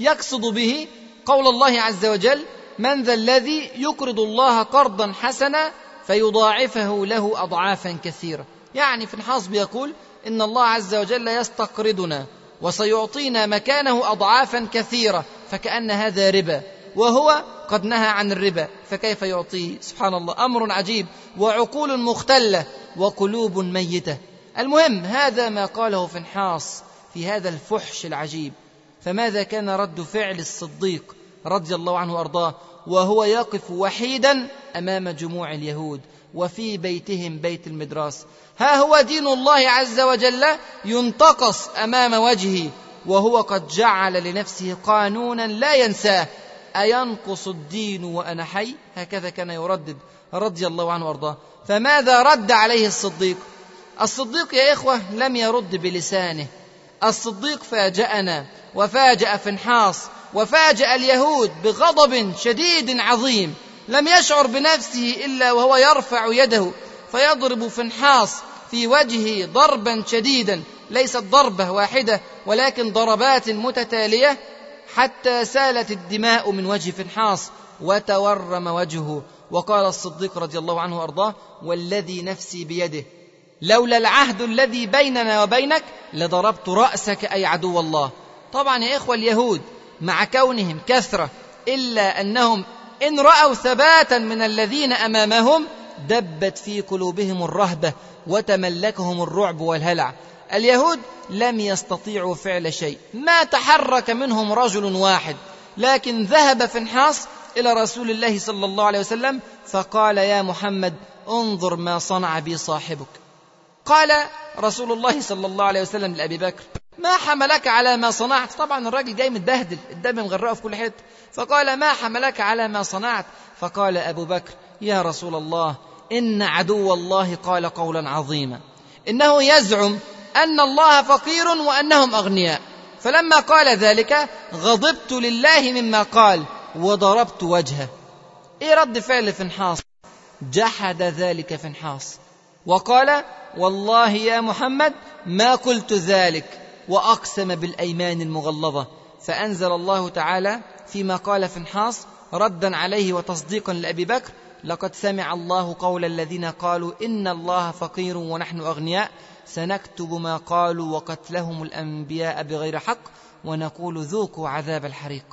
يقصد به قول الله عز وجل من ذا الذي يقرض الله قرضا حسنا فيضاعفه له أضعافا كثيرة. يعني في الحاص بيقول إن الله عز وجل يستقرضنا وسيعطينا مكانه أضعافا كثيرة. فكأن هذا ربا. وهو قد نهى عن الربا. فكيف يعطيه؟ سبحان الله. أمر عجيب. وعقول مختلة. وقلوب ميتة. المهم هذا ما قاله فنحاص في هذا الفحش العجيب. فماذا كان رد فعل الصديق رضي الله عنه وأرضاه؟ وهو يقف وحيدا أمام جموع اليهود وفي بيتهم بيت المدراس. ها هو دين الله عز وجل ينتقص أمام وجهه وهو قد جعل لنفسه قانونا لا ينساه. أينقص الدين وأنا حي؟ هكذا كان يردد رضي الله عنه وأرضاه. فماذا رد عليه الصديق؟ الصديق يا إخوة لم يرد بلسانه. الصديق فاجأنا وفاجأ فنحاص وفاجأ اليهود بغضب شديد عظيم. لم يشعر بنفسه إلا وهو يرفع يده فيضرب فنحاص في وجهه ضربا شديدا. ليست ضربة واحدة ولكن ضربات متتالية حتى سالت الدماء من وجه فنحاص وتورم وجهه. وقال الصديق رضي الله عنه وأرضاه والذي نفسي بيده لولا العهد الذي بيننا وبينك لضربت رأسك أي عدو الله. طبعا يا إخوة اليهود مع كونهم كثرة إلا أنهم إن رأوا ثباتا من الذين أمامهم دبت في قلوبهم الرهبة وتملكهم الرعب والهلع. اليهود لم يستطيعوا فعل شيء. ما تحرك منهم رجل واحد لكن ذهب فنحاص إلى رسول الله صلى الله عليه وسلم فقال يا محمد انظر ما صنع بي صاحبك. قال رسول الله صلى الله عليه وسلم لأبي بكر ما حملك على ما صنعت؟ طبعا الراجل جاي متبهدل الدم مغرقه في كل حتة فقال ما حملك على ما صنعت؟ فقال أبو بكر يا رسول الله إن عدو الله قال قولا عظيما إنه يزعم أن الله فقير وأنهم أغنياء. فلما قال ذلك غضبت لله مما قال وضربت وجهه. إيه رد فعل فنحاص جحد ذلك فنحاص وقال والله يا محمد ما قلت ذلك وأقسم بالأيمان المغلظة. فأنزل الله تعالى فيما قال فنحاص ردا عليه وتصديقا لأبي بكر لقد سمع الله قول الذين قالوا إن الله فقير ونحن أغنياء سنكتب ما قالوا وقتلهم الأنبياء بغير حق ونقول ذوقوا عذاب الحريق.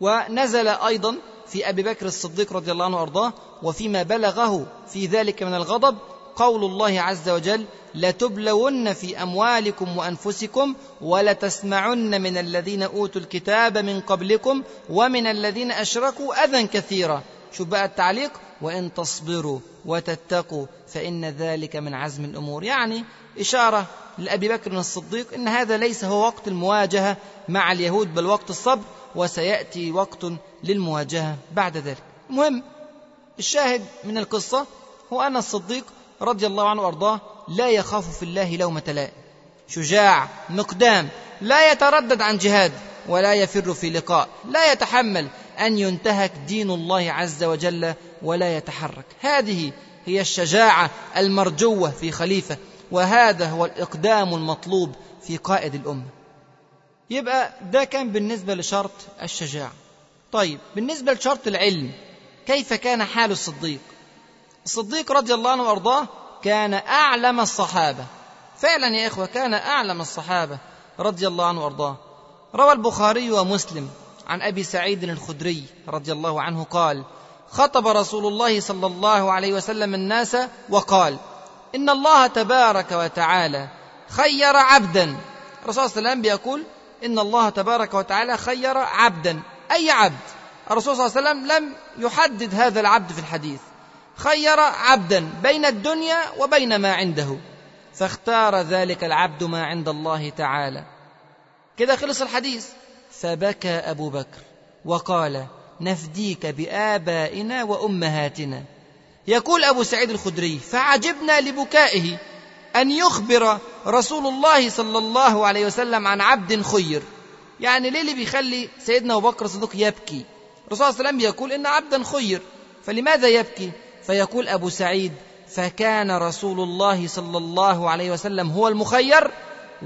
ونزل أيضا في أبي بكر الصديق رضي الله عنه وأرضاه وفيما بلغه في ذلك من الغضب قول الله عز وجل لتبلون في أموالكم وأنفسكم ولتسمعن من الذين أوتوا الكتاب من قبلكم ومن الذين أشركوا أذى كثيرا شوف بقى التعليق وإن تصبروا وتتقوا فإن ذلك من عزم الأمور يعني إشارة لأبي بكر الصديق إن هذا ليس هو وقت المواجهة مع اليهود بل وقت الصبر وسيأتي وقت للمواجهة بعد ذلك. المهم الشاهد من القصة هو أن الصديق رضي الله عنه وأرضاه لا يخاف في الله لومة لائم شجاع مقدام لا يتردد عن جهاد ولا يفر في لقاء لا يتحمل أن ينتهك دين الله عز وجل ولا يتحرك. هذه هي الشجاعة المرجوة في خليفة وهذا هو الإقدام المطلوب في قائد الأمة. يبقى ده كان بالنسبة لشرط الشجاعة. طيب بالنسبة لشرط العلم كيف كان حال الصديق؟ الصديق رضي الله عنه وأرضاه كان أعلم الصحابة. فعلا يا إخوة كان أعلم الصحابة رضي الله عنه وأرضاه. روى البخاري ومسلم عن أبي سعيد الخدري رضي الله عنه قال خطب رسول الله صلى الله عليه وسلم الناس وقال إن الله تبارك وتعالى خير عبدا. الرسول صلى الله عليه وسلم بيقول إن الله تبارك وتعالى خير عبدا. أي عبد؟ الرسول صلى الله عليه وسلم لم يحدد هذا العبد في الحديث. خير عبدا بين الدنيا وبين ما عنده. فاختار ذلك العبد ما عند الله تعالى. كده خلص الحديث. فبكى أبو بكر وقال نفديك بآبائنا وأمهاتنا. يقول أبو سعيد الخدري فعجبنا لبكائه أن يخبر رسول الله صلى الله عليه وسلم عن عبد خير. يعني ليه اللي بيخلي سيدنا أبو بكر الصديق يبكي؟ الرسول صلى الله عليه وسلم يقول إن عبدا خير فلماذا يبكي؟ فيقول أبو سعيد فكان رسول الله صلى الله عليه وسلم هو المخير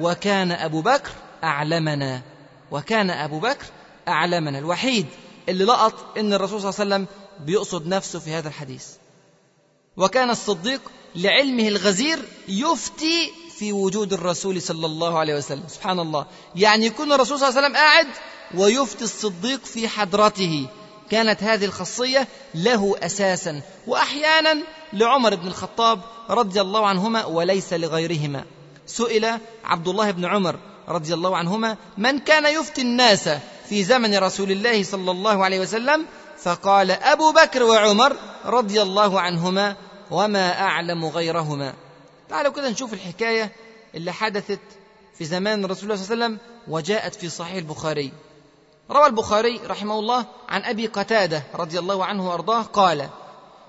وكان أبو بكر أعلمنا وكان أبو بكر أعلمنا. الوحيد اللي لقط إن الرسول صلى الله عليه وسلم بيقصد نفسه في هذا الحديث. وكان الصديق لعلمه الغزير يفتي في وجود الرسول صلى الله عليه وسلم. سبحان الله. يعني يكون الرسول صلى الله عليه وسلم قاعد ويفتي الصديق في حضرته. كانت هذه الخاصية له أساسا وأحيانا لعمر بن الخطاب رضي الله عنهما وليس لغيرهما. سئل عبد الله بن عمر رضي الله عنهما من كان يفتي الناس في زمن رسول الله صلى الله عليه وسلم؟ فقال أبو بكر وعمر رضي الله عنهما وما أعلم غيرهما. تعالوا كده نشوف الحكاية اللي حدثت في زمان رسول الله صلى الله عليه وسلم وجاءت في صحيح البخاري. روى البخاري رحمه الله عن أبي قتادة رضي الله عنه وأرضاه قال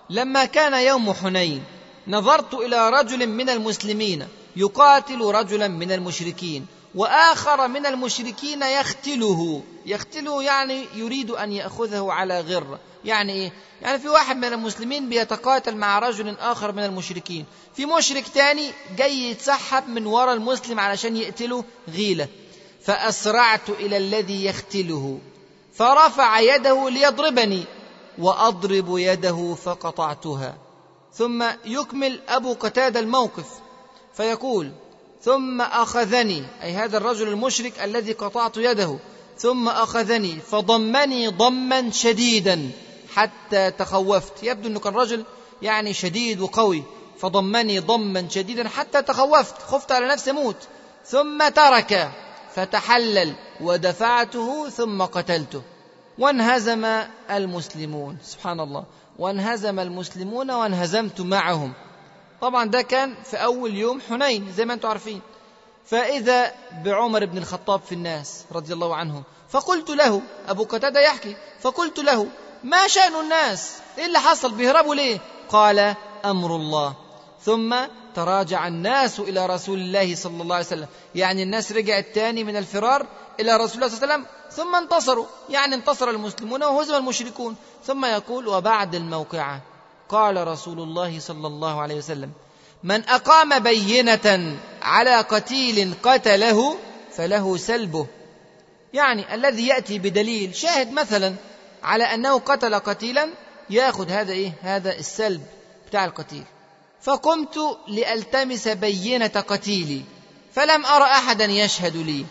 لما كان يوم حنين نظرت إلى رجل من المسلمين يقاتل رجلا من المشركين وآخر من المشركين يختله. يختله يعني يريد أن يأخذه على غر. يعني إيه؟ يعني في واحد من المسلمين بيتقاتل مع رجل آخر من المشركين. في مشرك تاني جاي يتسحب من ورا المسلم علشان يقتله غيلة. فأسرعت إلى الذي يختله فرفع يده ليضربني وأضرب يده فقطعتها. ثم يكمل أبو قتادة الموقف فيقول ثم أخذني أي هذا الرجل المشرك الذي قطعت يده ثم أخذني فضمني ضما شديدا حتى تخوفت. يبدو إنه كان رجل يعني شديد وقوي فضمني ضما شديدا حتى تخوفت خفت على نفسي موت ثم ترك فتحلل ودفعته ثم قتلته. وانهزم المسلمون. سبحان الله. وانهزم المسلمون وانهزمت معهم. طبعا ده كان في أول يوم حنين زي ما أنتم عارفين. فإذا بعمر بن الخطاب في الناس رضي الله عنه فقلت له أبو قتادة يحكي فقلت له ما شأن الناس؟ إيه اللي حصل؟ بيهربوا ليه؟ قال أمر الله. ثم تراجع الناس إلى رسول الله صلى الله عليه وسلم. يعني الناس رجعت تاني من الفرار إلى رسول الله صلى الله عليه وسلم ثم انتصروا. يعني انتصر المسلمون وهزم المشركون. ثم يقول وبعد الموقعة قال رسول الله صلى الله عليه وسلم من أقام بينة على قتيل قتله فله سلبه. يعني الذي يأتي بدليل شاهد مثلا على أنه قتل قتيلا يأخذ هذا إيه؟ هذا السلب بتاع القتيل. فقمت لألتمس بينة قتيلي فلم ارى أحدا يشهد لي.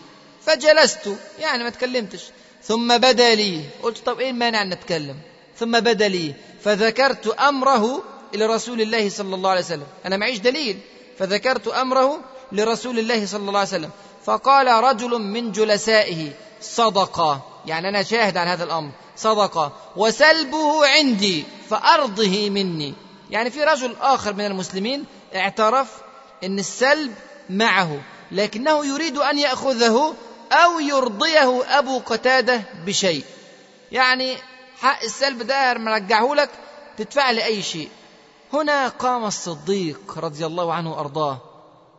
فجلست يعني ما تكلمتش. ثم بدا لي قلت طب إيه المانع إن نتكلم؟ ثم بدا لي فذكرت أمره لرسول الله صلى الله عليه وسلم. أنا معيش دليل. فذكرت أمره لرسول الله صلى الله عليه وسلم. فقال رجل من جلسائه صدق. يعني أنا شاهد على هذا الأمر. صدق. وسلبه عندي فأرضه مني. يعني في رجل آخر من المسلمين اعترف إن السلب معه لكنه يريد أن يأخذه أو يرضيه أبو قتادة بشيء. يعني حق السلب ده مرجعه لك تدفع لي أي شيء. هنا قام الصديق رضي الله عنه وأرضاه.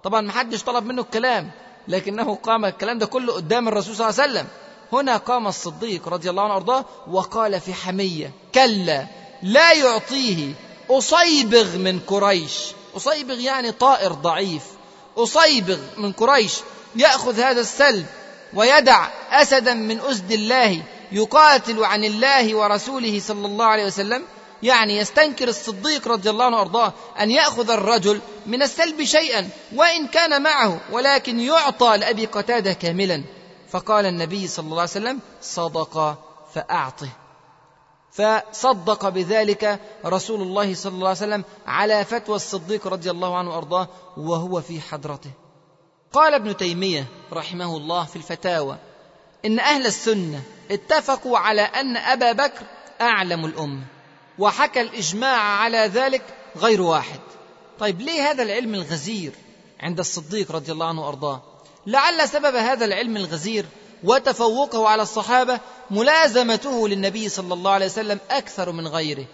طبعا ما حدش طلب منه الكلام لكنه قام الكلام ده كله قدام الرسول صلى الله عليه وسلم. هنا قام الصديق رضي الله عنه وأرضاه وقال في حمية كلا لا يعطيه أصيبغ من قريش أصيبغ يعني طائر ضعيف. أصيبغ من قريش يأخذ هذا السلب ويدع أسدا من أسد الله يقاتل عن الله ورسوله صلى الله عليه وسلم. يعني يستنكر الصديق رضي الله عنه وأرضاه أن يأخذ الرجل من السلب شيئا وإن كان معه ولكن يعطى لأبي قتادة كاملا. فقال النبي صلى الله عليه وسلم صدق فأعطه. فصدق بذلك رسول الله صلى الله عليه وسلم على فتوى الصديق رضي الله عنه وأرضاه وهو في حضرته. قال ابن تيمية رحمه الله في الفتاوى إن أهل السنة اتفقوا على أن أبا بكر أعلم الأمة وحكى الإجماع على ذلك غير واحد. طيب ليه هذا العلم الغزير عند الصديق رضي الله عنه وأرضاه؟ لعل سبب هذا العلم الغزير وتفوقه على الصحابة ملازمته للنبي صلى الله عليه وسلم أكثر من غيره.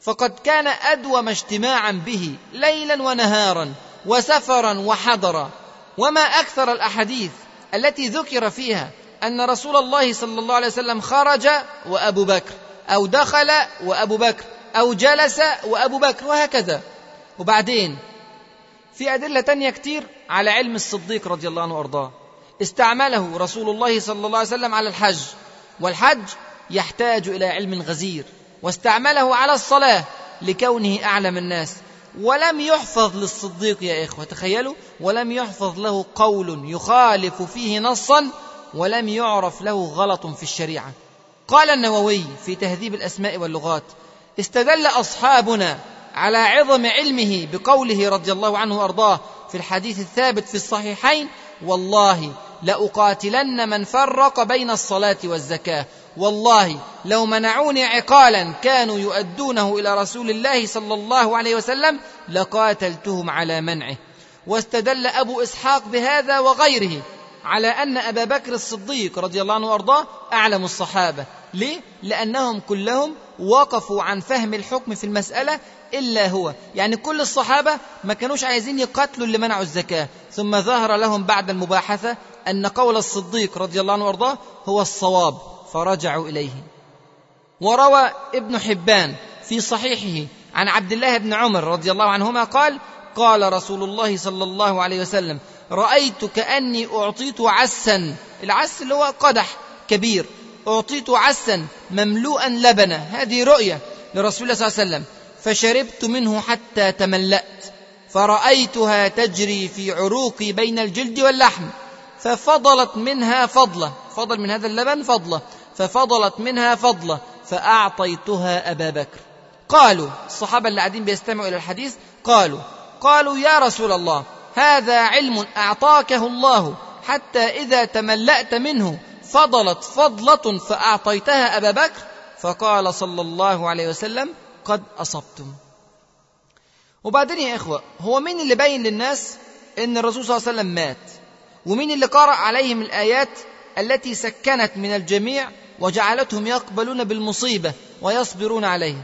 فقد كان أدوم اجتماعا به ليلا ونهارا وسفرا وحضرا. وما أكثر الأحاديث التي ذكر فيها أن رسول الله صلى الله عليه وسلم خرج وأبو بكر أو دخل وأبو بكر أو جلس وأبو بكر وهكذا. وبعدين في أدلة تانية كتير على علم الصديق رضي الله عنه وأرضاه. استعمله رسول الله صلى الله عليه وسلم على الحج. والحج يحتاج إلى علم غزير واستعمله على الصلاة لكونه أعلم الناس. ولم يحفظ للصديق يا إخوة تخيلوا ولم يحفظ له قول يخالف فيه نصا ولم يعرف له غلط في الشريعة. قال النووي في تهذيب الأسماء واللغات استدل أصحابنا على عظم علمه بقوله رضي الله عنه وأرضاه في الحديث الثابت في الصحيحين والله لأقاتلن من فرق بين الصلاة والزكاة. والله لو منعوني عقالا كانوا يؤدونه إلى رسول الله صلى الله عليه وسلم لقاتلتهم على منعه. واستدل أبو إسحاق بهذا وغيره على أن أبا بكر الصديق رضي الله عنه وأرضاه أعلم الصحابة. ليه؟ لأنهم كلهم وقفوا عن فهم الحكم في المسألة إلا هو. يعني كل الصحابة ما كانوش عايزين يقاتلوا اللي منعوا الزكاة. ثم ظهر لهم بعد المباحثة أن قول الصديق رضي الله عنه وأرضاه هو الصواب فرجعوا إليه. وروى ابن حبان في صحيحه عن عبد الله بن عمر رضي الله عنهما قال قال رسول الله صلى الله عليه وسلم رأيت كأني أعطيت عسا. العس اللي هو قدح كبير. أعطيت عسا مملوءا لبنا هذه رؤية لرسول الله صلى الله عليه وسلم. فشربت منه حتى تملأت فرأيتها تجري في عروقي بين الجلد واللحم. ففضلت منها فضلة. فضل من هذا اللبن فضلة. ففضلت منها فضلة. فأعطيتها أبا بكر. قالوا الصحابة اللي قاعدين بيستمعوا إلى الحديث قالوا قالوا يا رسول الله هذا علم أعطاكه الله. حتى إذا تملأت منه فضلت فضلة فأعطيتها أبا بكر. فقال صلى الله عليه وسلم قد أصبتم. وبعدين يا إخوة هو مين اللي بين للناس إن الرسول صلى الله عليه وسلم مات؟ ومين اللي قرأ عليهم الآيات التي سكنت من الجميع وجعلتهم يقبلون بالمصيبة ويصبرون عليها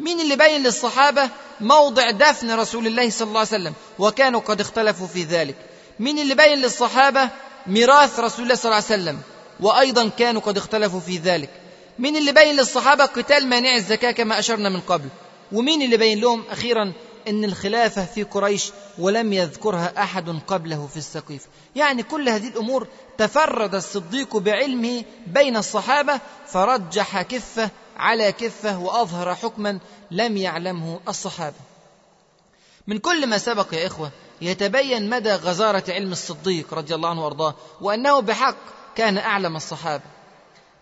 مين اللي بين للصحابة موضع دفن رسول الله صلى الله عليه وسلم وكانوا قد اختلفوا في ذلك؟ مين اللي بين للصحابة ميراث رسول الله صلى الله عليه وسلم وأيضا كانوا قد اختلفوا في ذلك؟ مين اللي بين للصحابة قتال مانع الزكاة كما أشرنا من قبل؟ ومين اللي بين لهم أخيرا أن الخلافة في قريش ولم يذكرها أحد قبله في السقيف؟ يعني كل هذه الأمور تفرد الصديق بعلمه بين الصحابة فرجح كفة على كفة وأظهر حكما لم يعلمه الصحابة. من كل ما سبق يا إخوة يتبين مدى غزارة علم الصديق رضي الله عنه وأرضاه وأنه بحق كان أعلم الصحابة.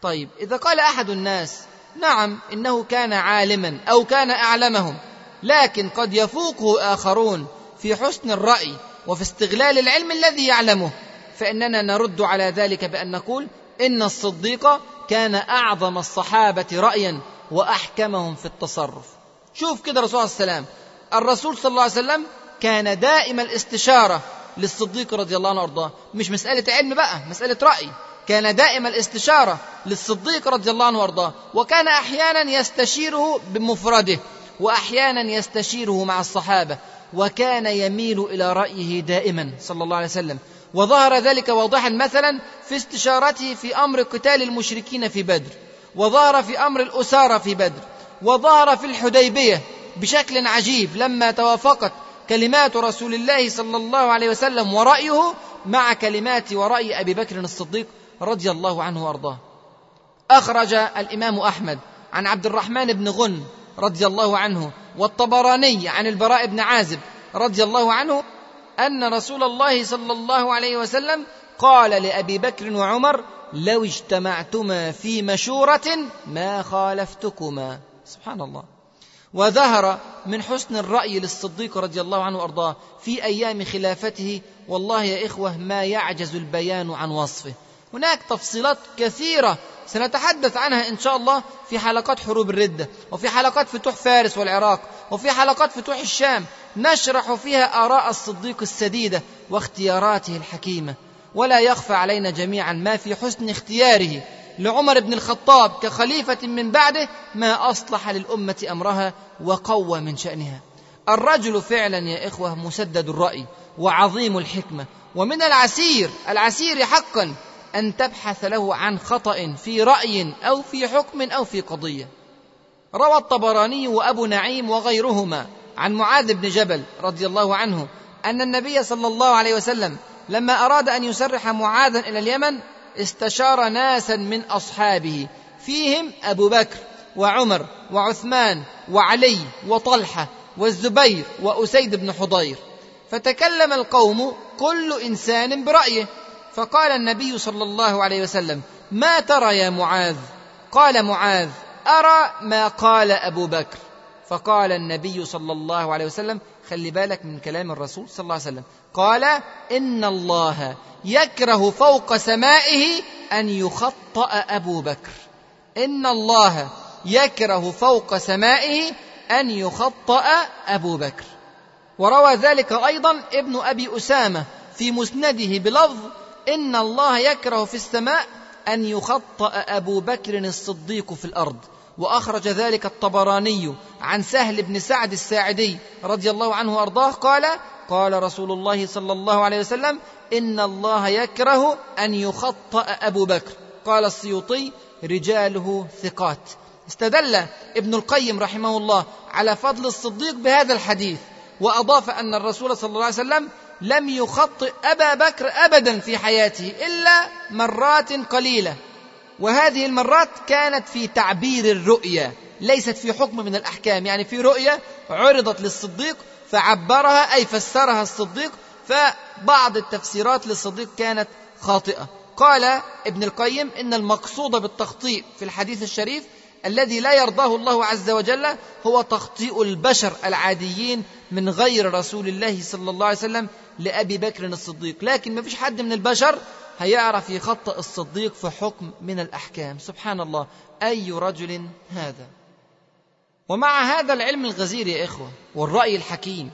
طيب إذا قال أحد الناس نعم إنه كان عالما أو كان أعلمهم لكن قد يفوقه آخرون في حسن الرأي وفي استغلال العلم الذي يعلمه. فإننا نرد على ذلك بأن نقول إن الصديق كان أعظم الصحابة رأيا وأحكمهم في التصرف. شوف كده الرسول عليه وسلم. الرسول صلى الله عليه وسلم كان دائم الاستشارة للصديق رضي الله عنه وأرضاه. مش مسألة علم بقى مسألة رأي. كان دائم الاستشارة للصديق رضي الله عنه وأرضاه. وكان أحيانا يستشيره بمفرده وأحيانا يستشيره مع الصحابة. وكان يميل إلى رأيه دائما صلى الله عليه وسلم. وظهر ذلك واضحا مثلا في استشارته في أمر قتال المشركين في بدر. وظهر في أمر الأسارة في بدر. وظهر في الحديبية بشكل عجيب لما توافقت كلمات رسول الله صلى الله عليه وسلم ورأيه مع كلمات ورأي أبي بكر الصديق رضي الله عنه وأرضاه. أخرج الإمام أحمد عن عبد الرحمن بن غن رضي الله عنه والطبراني عن البراء بن عازب رضي الله عنه أن رسول الله صلى الله عليه وسلم قال لأبي بكر وعمر لو اجتمعتما في مشورة ما خالفتكما. سبحان الله. وظهر من حسن الرأي للصديق رضي الله عنه وأرضاه في أيام خلافته والله يا إخوة ما يعجز البيان عن وصفه. هناك تفصيلات كثيرة سنتحدث عنها إن شاء الله في حلقات حروب الردة وفي حلقات فتوح فارس والعراق وفي حلقات فتوح الشام نشرح فيها آراء الصديق السديدة واختياراته الحكيمة. ولا يخفى علينا جميعا ما في حسن اختياره لعمر بن الخطاب كخليفة من بعده ما أصلح للأمة أمرها وقوى من شأنها. الرجل فعلا يا إخوة مسدد الرأي وعظيم الحكمة ومن العسير العسير حقا أن تبحث له عن خطأ في رأي أو في حكم أو في قضية. روى الطبراني وأبو نعيم وغيرهما عن معاذ بن جبل رضي الله عنه أن النبي صلى الله عليه وسلم لما أراد أن يسرح معاذا إلى اليمن استشار ناسا من أصحابه فيهم أبو بكر وعمر وعثمان وعلي وطلحة والزبير وأسيد بن حضير. فتكلم القوم كل إنسان برأيه. فقال النبي صلى الله عليه وسلم ما ترى يا معاذ؟ قال معاذ أرى ما قال أبو بكر. فقال النبي صلى الله عليه وسلم خلي بالك من كلام الرسول صلى الله عليه وسلم. قال إن الله يكره فوق سمائه أن يخطأ أبو بكر. إن الله يكره فوق سمائه أن يخطأ أبو بكر. وروى ذلك أيضا ابن أبي أسامة في مسنده بلفظ إن الله يكره في السماء أن يخطأ أبو بكر الصديق في الأرض. وأخرج ذلك الطبراني عن سهل بن سعد الساعدي رضي الله عنه وأرضاه قال قال رسول الله صلى الله عليه وسلم إن الله يكره أن يخطأ أبو بكر. قال السيوطي رجاله ثقات. استدل ابن القيم رحمه الله على فضل الصديق بهذا الحديث وأضاف أن الرسول صلى الله عليه وسلم لم يخطئ أبا بكر أبدا في حياته إلا مرات قليلة. وهذه المرات كانت في تعبير الرؤيا ليست في حكم من الأحكام. يعني في رؤيا عرضت للصديق فعبرها أي فسرها الصديق فبعض التفسيرات للصديق كانت خاطئة. قال ابن القيم إن المقصود بالتخطيء في الحديث الشريف الذي لا يرضاه الله عز وجل هو تخطيء البشر العاديين من غير رسول الله صلى الله عليه وسلم لأبي بكر الصديق. لكن ما فيش حد من البشر هيعرف يخطئ الصديق في حكم من الأحكام. سبحان الله. أي رجل هذا؟ ومع هذا العلم الغزير يا إخوة والرأي الحكيم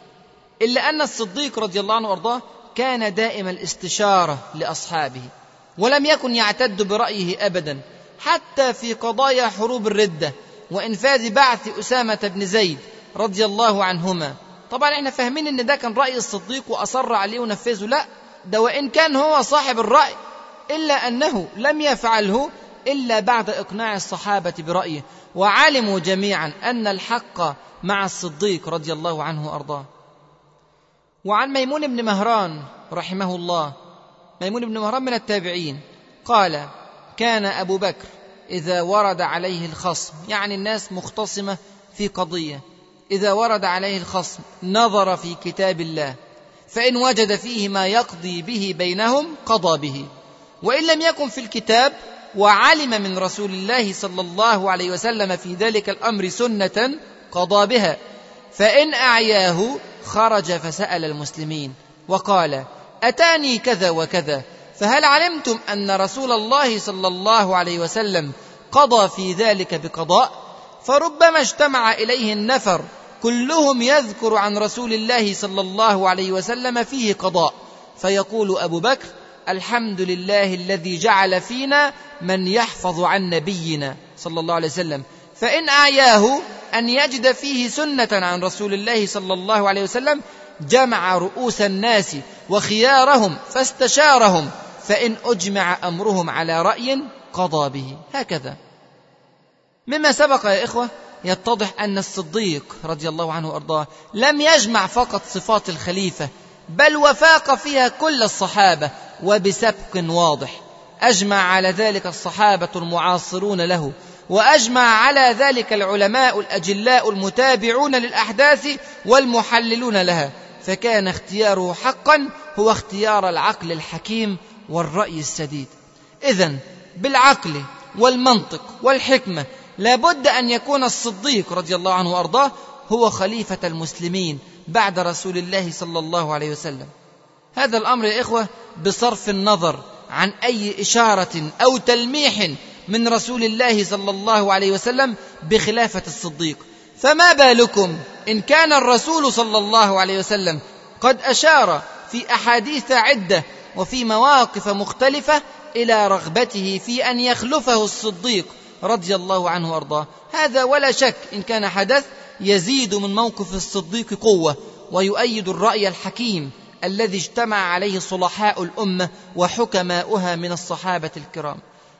إلا أن الصديق رضي الله عنه وأرضاه كان دائم الاستشارة لأصحابه ولم يكن يعتد برأيه أبدا. حتى في قضايا حروب الردة وإنفاذ بعث أسامة بن زيد رضي الله عنهما. طبعا إحنا فاهمين إن ده كان رأي الصديق وأصر عليه ونفذه. لا ده وإن كان هو صاحب الرأي إلا أنه لم يفعله إلا بعد إقناع الصحابة برأيه. وعلموا جميعا أن الحق مع الصديق رضي الله عنه وأرضاه. وعن ميمون بن مهران رحمه الله ميمون بن مهران من التابعين قال كان أبو بكر إذا ورد عليه الخصم يعني الناس مختصمة في قضية. إذا ورد عليه الخصم نظر في كتاب الله فإن وجد فيه ما يقضي به بينهم قضى به. وإن لم يكن في الكتاب وعلم من رسول الله صلى الله عليه وسلم في ذلك الأمر سنة قضى بها. فإن أعياه خرج فسأل المسلمين وقال أتاني كذا وكذا؟ فهل علمتم أن رسول الله صلى الله عليه وسلم قضى في ذلك بقضاء؟ فربما اجتمع إليه النفر كلهم يذكر عن رسول الله صلى الله عليه وسلم فيه قضاء. فيقول أبو بكر الحمد لله الذي جعل فينا من يحفظ عن نبينا صلى الله عليه وسلم. فإن أعياه أن يجد فيه سنة عن رسول الله صلى الله عليه وسلم جمع رؤوس الناس وخيارهم فاستشارهم. فإن أجمع أمرهم على رأي قضى به. هكذا. مما سبق يا إخوة يتضح أن الصديق رضي الله عنه وأرضاه لم يجمع فقط صفات الخليفة بل وفاق فيها كل الصحابة وبسبق واضح. أجمع على ذلك الصحابة المعاصرون له وأجمع على ذلك العلماء الأجلاء المتابعون للأحداث والمحللون لها. فكان اختياره حقا هو اختيار العقل الحكيم والرأي السديد. اذا بالعقل والمنطق والحكمة لابد أن يكون الصديق رضي الله عنه وأرضاه هو خليفة المسلمين بعد رسول الله صلى الله عليه وسلم. هذا الأمر يا إخوة بصرف النظر عن أي إشارة أو تلميح من رسول الله صلى الله عليه وسلم بخلافة الصديق. فما بالكم إن كان الرسول صلى الله عليه وسلم قد أشار في أحاديث عدة وفي مواقف مختلفة إلى رغبته في أن يخلفه الصديق رضي الله عنه وأرضاه. هذا ولا شك إن كان حدث يزيد من موقف الصديق قوة ويؤيد الرأي الحكيم الذي اجتمع عليه صلحاء الأمة وحكماؤها من الصحابة الكرام.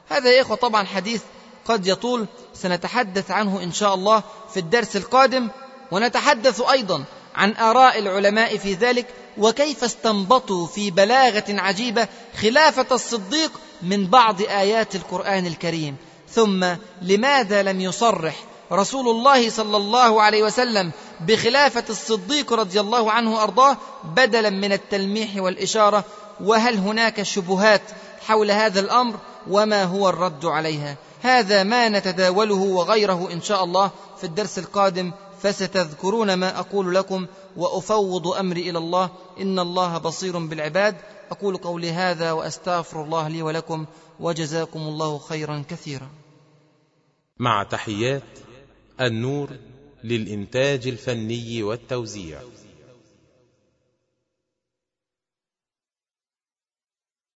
هذا يا إخوة طبعا حديث قد يطول سنتحدث عنه إن شاء الله في الدرس القادم ونتحدث أيضا عن آراء العلماء في ذلك وكيف استنبطوا في بلاغة عجيبة خلافة الصديق من بعض آيات القرآن الكريم. ثم لماذا لم يصرح رسول الله صلى الله عليه وسلم بخلافة الصديق رضي الله عنه وأرضاه بدلا من التلميح والإشارة؟ وهل هناك شبهات حول هذا الأمر وما هو الرد عليها؟ هذا ما نتداوله وغيره إن شاء الله في الدرس القادم فستذكرون ما أقول لكم. وأفوض أمري إلى الله. إن الله بصير بالعباد. أقول قولي هذا وأستغفر الله لي ولكم وجزاكم الله خيرا كثيرا. مع تحيات النور للإنتاج الفني والتوزيع.